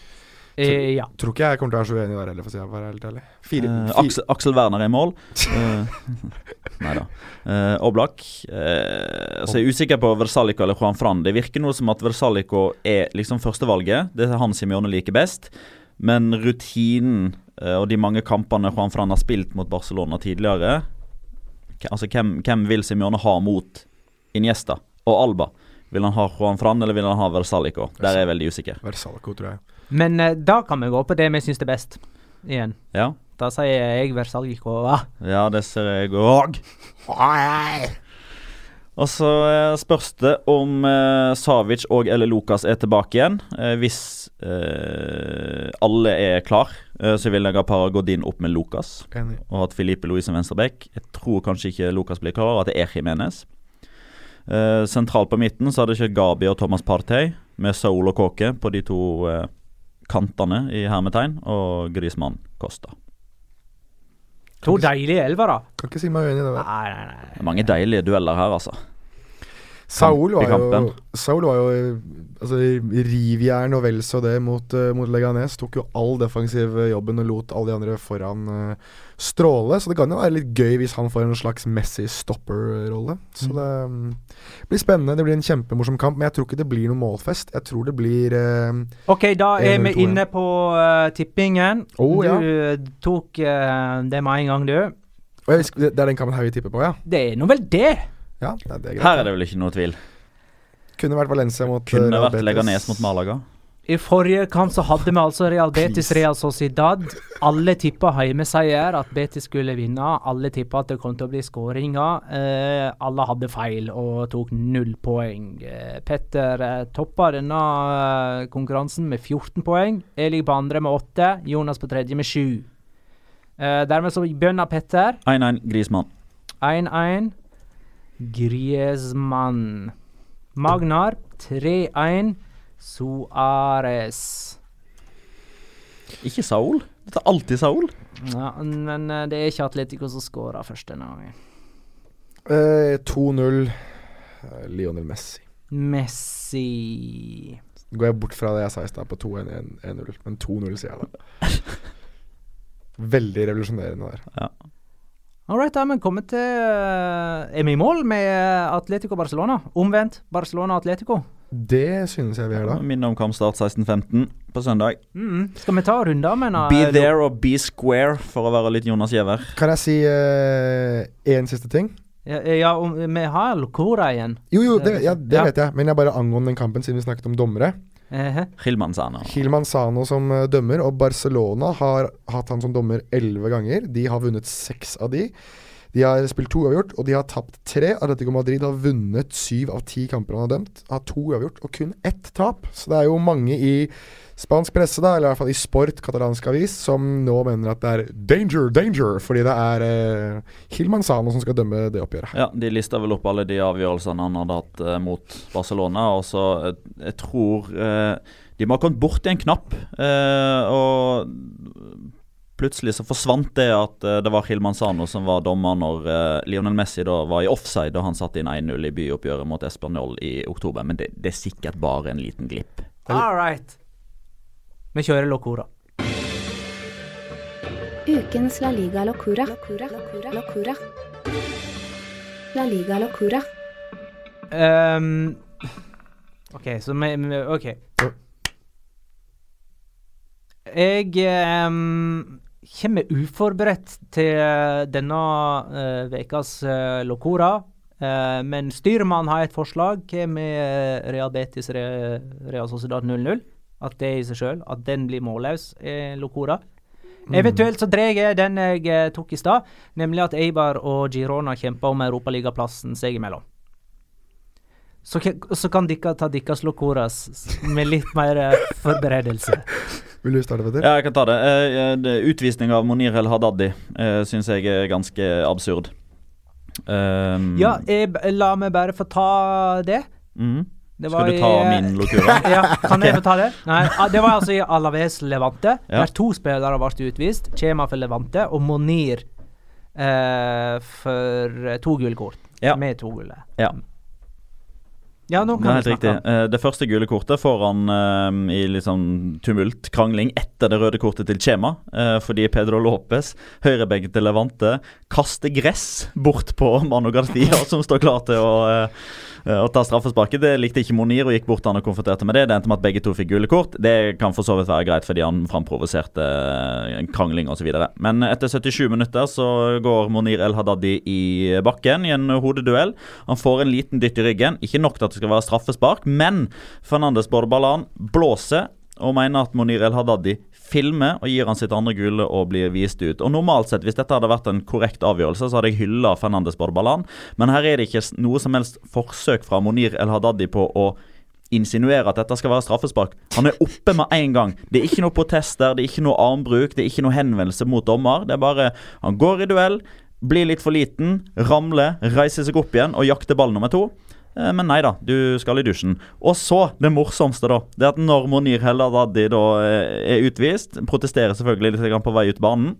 Eh, ja. Tror ikke jeg kommer til å være så uenig der heller, for å si det være helt ærlig. Fire, eh, Aksel, Aksel, Werner er i mål. uh, Nei da. Uh, Oblak. Uh, så jeg er usikker på Versalico eller Juan Fran. Det virker noe som at Versalico er liksom førstevalget. Det er han Simione liker best. Men rutinen og de mange kampene Juan Fran har spilt mot Barcelona tidligere Altså, hvem, hvem vil Simione ha mot Iniesta og Alba? Vil han ha Juan Fran eller vil han ha Versalico? Der er jeg veldig usikker. Versalico, tror jeg. Men uh, da kan vi gå på det vi syns er best, igjen. Ja. Da sier jeg Versalico Ja, det ser jeg òg. Og så uh, spørs det om eh, Savic og eller Lukas er tilbake igjen. Eh, hvis alle er klar, så vil jeg ha Paragodin opp med Lukas. Enig. Og at Filipe Louise Venstrebekk Jeg tror kanskje ikke Lukas blir klar, og at det er Jimenez. sentralt på midten så hadde ikke Gabi og Thomas Partey, med Saul og Kåke på de to kantene i hermetegn, og Grismann Costa. To deilige elvere. Kan ikke si meg uenig i det. Nei, nei, nei. Det er mange deilige dueller her, altså. Saul var, jo, Saul var jo altså, rivjern og vel så det mot, uh, mot Leganes. Tok jo all defensiv jobben og lot alle de andre foran uh, stråle. Så det kan jo være litt gøy hvis han får en slags Messi stopper-rolle. Så mm. det um, blir spennende. Det blir en kjempemorsom kamp, men jeg tror ikke det blir noen målfest. Jeg tror det blir uh, Ok, da er vi inne på tippingen. Oh, du ja. tok det med en gang, du. Det er den kampen her vi tipper på, ja? Det er nå vel det. Ja, det er greit. Her er det vel ikke noe tvil. Kunne vært Valencia mot Kunne vært Leganes mot Malaga. I forrige kamp så hadde vi altså Real Betis Real Sociedad. Alle tippa hjemmeseier, at Betis skulle vinne. Alle tippa at det kom til å bli skåringer. Eh, alle hadde feil og tok null poeng. Eh, Petter eh, toppa denne eh, konkurransen med 14 poeng. Jeg ligger på andre med 8. Jonas på tredje med 7. Eh, dermed så begynner Petter. 1-1 Grismann. 1-1. Griezmann. Magnar 3-1. Suárez. Ikke Saul. Dette er alltid Saul. Ja, men uh, det er ikke Atletico som skårer først denne gangen. Eh, 2-0. Lionel Messi. Messi går jeg bort fra det jeg sa i stad, på 2-1-1-0, men 2-0 sier jeg da. Veldig revolusjonerende der. Ja. All right, da er vi kommet til eh, Er vi i mål med Atletico Barcelona? Omvendt Barcelona-Atletico. Det synes jeg vi er da. Minne om kampstart 16.15 på søndag. Mm. Skal vi ta runder mener en, Be there or be square, for å være litt Jonas Giæver. Kan jeg si én siste ting? Ja, ja om, vi har Locora igjen. Jo, jo, det, ja, det Ja. vet jeg. Men jeg bare angående den kampen, siden vi snakket om dommere. Hilman Sano som eh, dømmer, og Barcelona har hatt han som dommer elleve ganger. De har vunnet seks av de. De har spilt to uavgjort, og de har tapt tre. Atletico Madrid har vunnet syv av ti kamper han har dømt. Har to uavgjort og kun ett tap. Så det er jo mange i spansk presse, da, eller i hvert fall i Sport, katalansk avis, som nå mener at det er danger, danger, fordi det er eh, Hilman Sano som skal dømme det oppgjøret. Ja, De lista vel opp alle de avgjørelsene han hadde hatt eh, mot Barcelona. Og så eh, Jeg tror eh, de må ha kommet borti en knapp. eh, og plutselig så forsvant det at eh, det var Hilman Sano som var dommer når eh, Lionel Messi da var i offside og han satte inn 1-0 i byoppgjøret mot Español i oktober. Men det, det er sikkert bare en liten glipp. All right. Vi kjører Locora. Ukens La Liga Locura. Locura. Locura. Locura. La Liga Locura. Um, OK, så vi OK. Jeg um, kommer uforberedt til eh, denne uh, ukas uh, Locora. Eh, men styrmannen har et forslag med uh, Real Betis Re, Real Sociedad 0-0. At det i seg sjøl, at den blir målløs, er Locora. Eventuelt så drar jeg den jeg eh, tok i stad, nemlig at Eibar og Girona kjemper om europaligaplassen seg imellom. Så, så kan dere ta deres Locoras med litt mer eh, forberedelse. Vil du starte, Petter? Ja, jeg kan ta det. Eh, eh, utvisning av Monir El Haddadi uh, syns jeg er ganske absurd. Um, Ja, jeg, la meg bare få ta det. mhm. Det Skal du ta i, min Locura? ja, kan jeg få ta det? Nei, ah, det var altså i Alaves Levante, Ja. der to spillere ble utvist. Chema for Levante og Monir eh, for eh, to gule kort. Ja. Med to gule. Ja. Ja, nå Det kan helt vi riktig. Eh, Det første gule kortet får han uh, i sånn tumult, krangling, etter det røde kortet til Chema. Uh, fordi Pedro Lopez, høyrebenken til Levante, kaster gress bort på Mano Garcia, som står klar til å, eh, eh, å ta straffesparket. Det likte ikke Monir og gikk bort han og konfronterte med det. Det endte med at begge to fikk gule kort. Det kan for så vidt være greit fordi han framprovoserte eh, krangling osv. Men etter 77 minutter så går Monir El Hadadi i bakken i en hodeduell. Han får en liten dytt i ryggen. Ikke nok til at det skal være straffespark, men Fernandes Bordebalan blåser og mener at Monir El Haddadi filmer og gir han sitt andre gule og blir vist ut. Og Normalt sett, hvis dette hadde vært en korrekt avgjørelse, så hadde jeg hylla Fernandes Bordabalan, men her er det ikke noe som helst forsøk fra Monir El Haddadi på å insinuere at dette skal være straffespark. Han er oppe med en gang. Det er ikke noe protester, det er ikke noe armbruk, det er ikke noe henvendelse mot dommer. Det er bare Han går i duell, blir litt for liten, ramler, reiser seg opp igjen og jakter ball nummer to. Eh, Men nei da, du skal i dusjen. Og så, det morsomste, da. Det at når Monir Helladadi da eh, er utvist, protesterer selvfølgelig litt på vei ut banen.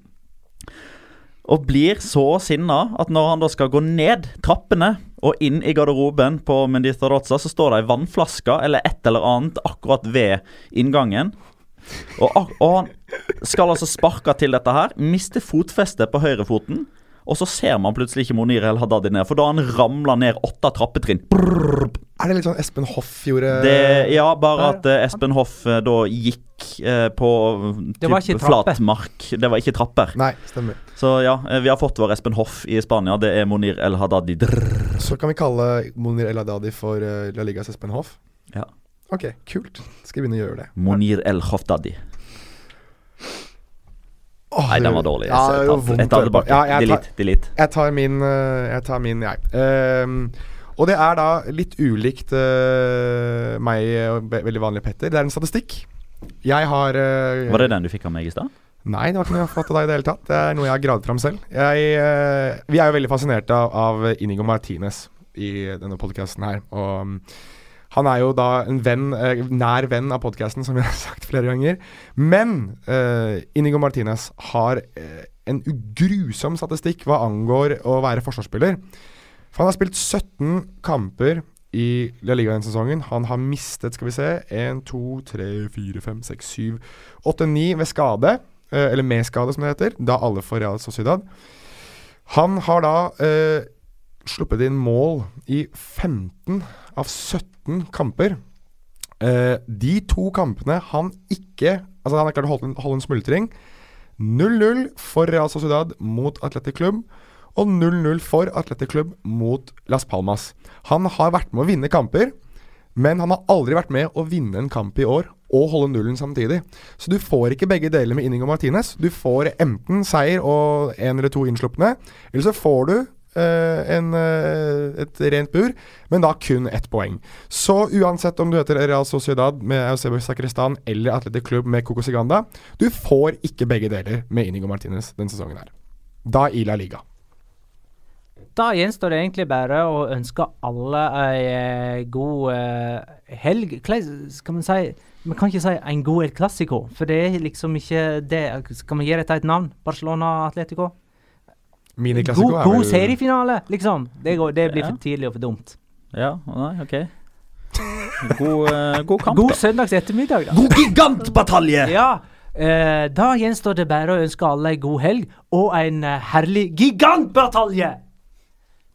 Og blir så sinna at når han da skal gå ned trappene og inn i garderoben på Mendita Rozza, så står det ei vannflaske eller et eller annet akkurat ved inngangen. Og, og han skal altså sparke til dette her, miste fotfestet på høyrefoten. Og så ser man plutselig ikke Monir El Haddadi ned, for da har han ramla ned åtte trappetrinn. Brrr. Er det litt sånn Espen Hoff gjorde Det, ja, bare at uh, Espen Hoff uh, da gikk uh, på Det var typ flatmark. Det var ikke trapper. Nei, stemmer. Så ja, vi har fått vår Espen Hoff i Spania. Det er Monir El Haddadi. Drrr. Så kan vi kalle Monir El Haddadi for La Ligas Espen Hoff? Ja. Ok, kult. Skal jeg begynne å gjøre det. Monir El Hoftadi. Åh, Nei, den var dårlig. Ja, Jeg tar- vondt jeg tar tilbake. Ja, jeg tar- Delete. delete. Jeg tar min, eh, jeg. Tar min, jeg. Uh, og det er da litt ulikt uh, meg og veldig vanlig Petter. Det er en statistikk. Jeg har uh, Var det den du fikk av meg i stad? Nei, det var ikke noe jeg har fått av deg i det hele tatt. Det er noe jeg har gravd fram selv. Jeg, eh, vi er jo veldig fascinert av, av Inigo Martinez i denne podkasten her. Og han er jo da en venn, eh, nær venn av podkasten, som jeg har sagt flere ganger. Men eh, Inigo Martinez har eh, en grusom statistikk hva angår å være forsvarsspiller. For han har spilt 17 kamper i La Liga denne sesongen. Han har mistet, skal vi se, 1, 2, 3, 4, 5, 6, 7, 8, 9 ved skade. eh, Eller med skade, som det heter. Da alle for Real Sociedad. Han har da eh, sluppet inn mål i 15 av 17 kamper. Eh, de to kampene han ikke Altså han har klart å holde, holde en smultring. 0-0 for Real Sociedad mot Atletic Club. og 0-0 for Atletic Club mot Las Palmas. Han har vært med å vinne kamper, men han har aldri vært med å vinne en kamp i år og holde nullen samtidig. Så du får ikke begge deler med Inigo Martinez. Du får enten seier og en eller to innslupne, eller så får du en, eh, et rent bur, men da kun ett poeng. Så uansett om du heter Real Sociedad med Eusebio Sakristan eller Atletic Club med Coco Siganda, du får ikke begge deler med Inigo Martinez denne sesongen her. Da i La Liga. Da gjenstår det egentlig bare å ønske alle ei eh, god eh, helg. Skal man si Vi kan ikke si en god Clásico, for det er liksom ikke det. Skal vi gi dette et navn? Barcelona-Atletico? Mini-Classico God, er god seriefinale, liksom. Det, går, det blir Ja. for tidlig og for dumt. Ja, nei, ok. God, uh, god kamp, God da. søndags ettermiddag, da. God gigantbatalje! Ja. Uh, da gjenstår det bare å ønske alle ei god helg og en uh, herlig gigantbatalje!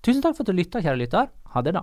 Tusen takk for at du lytta, kjære lytter. Ha det, da.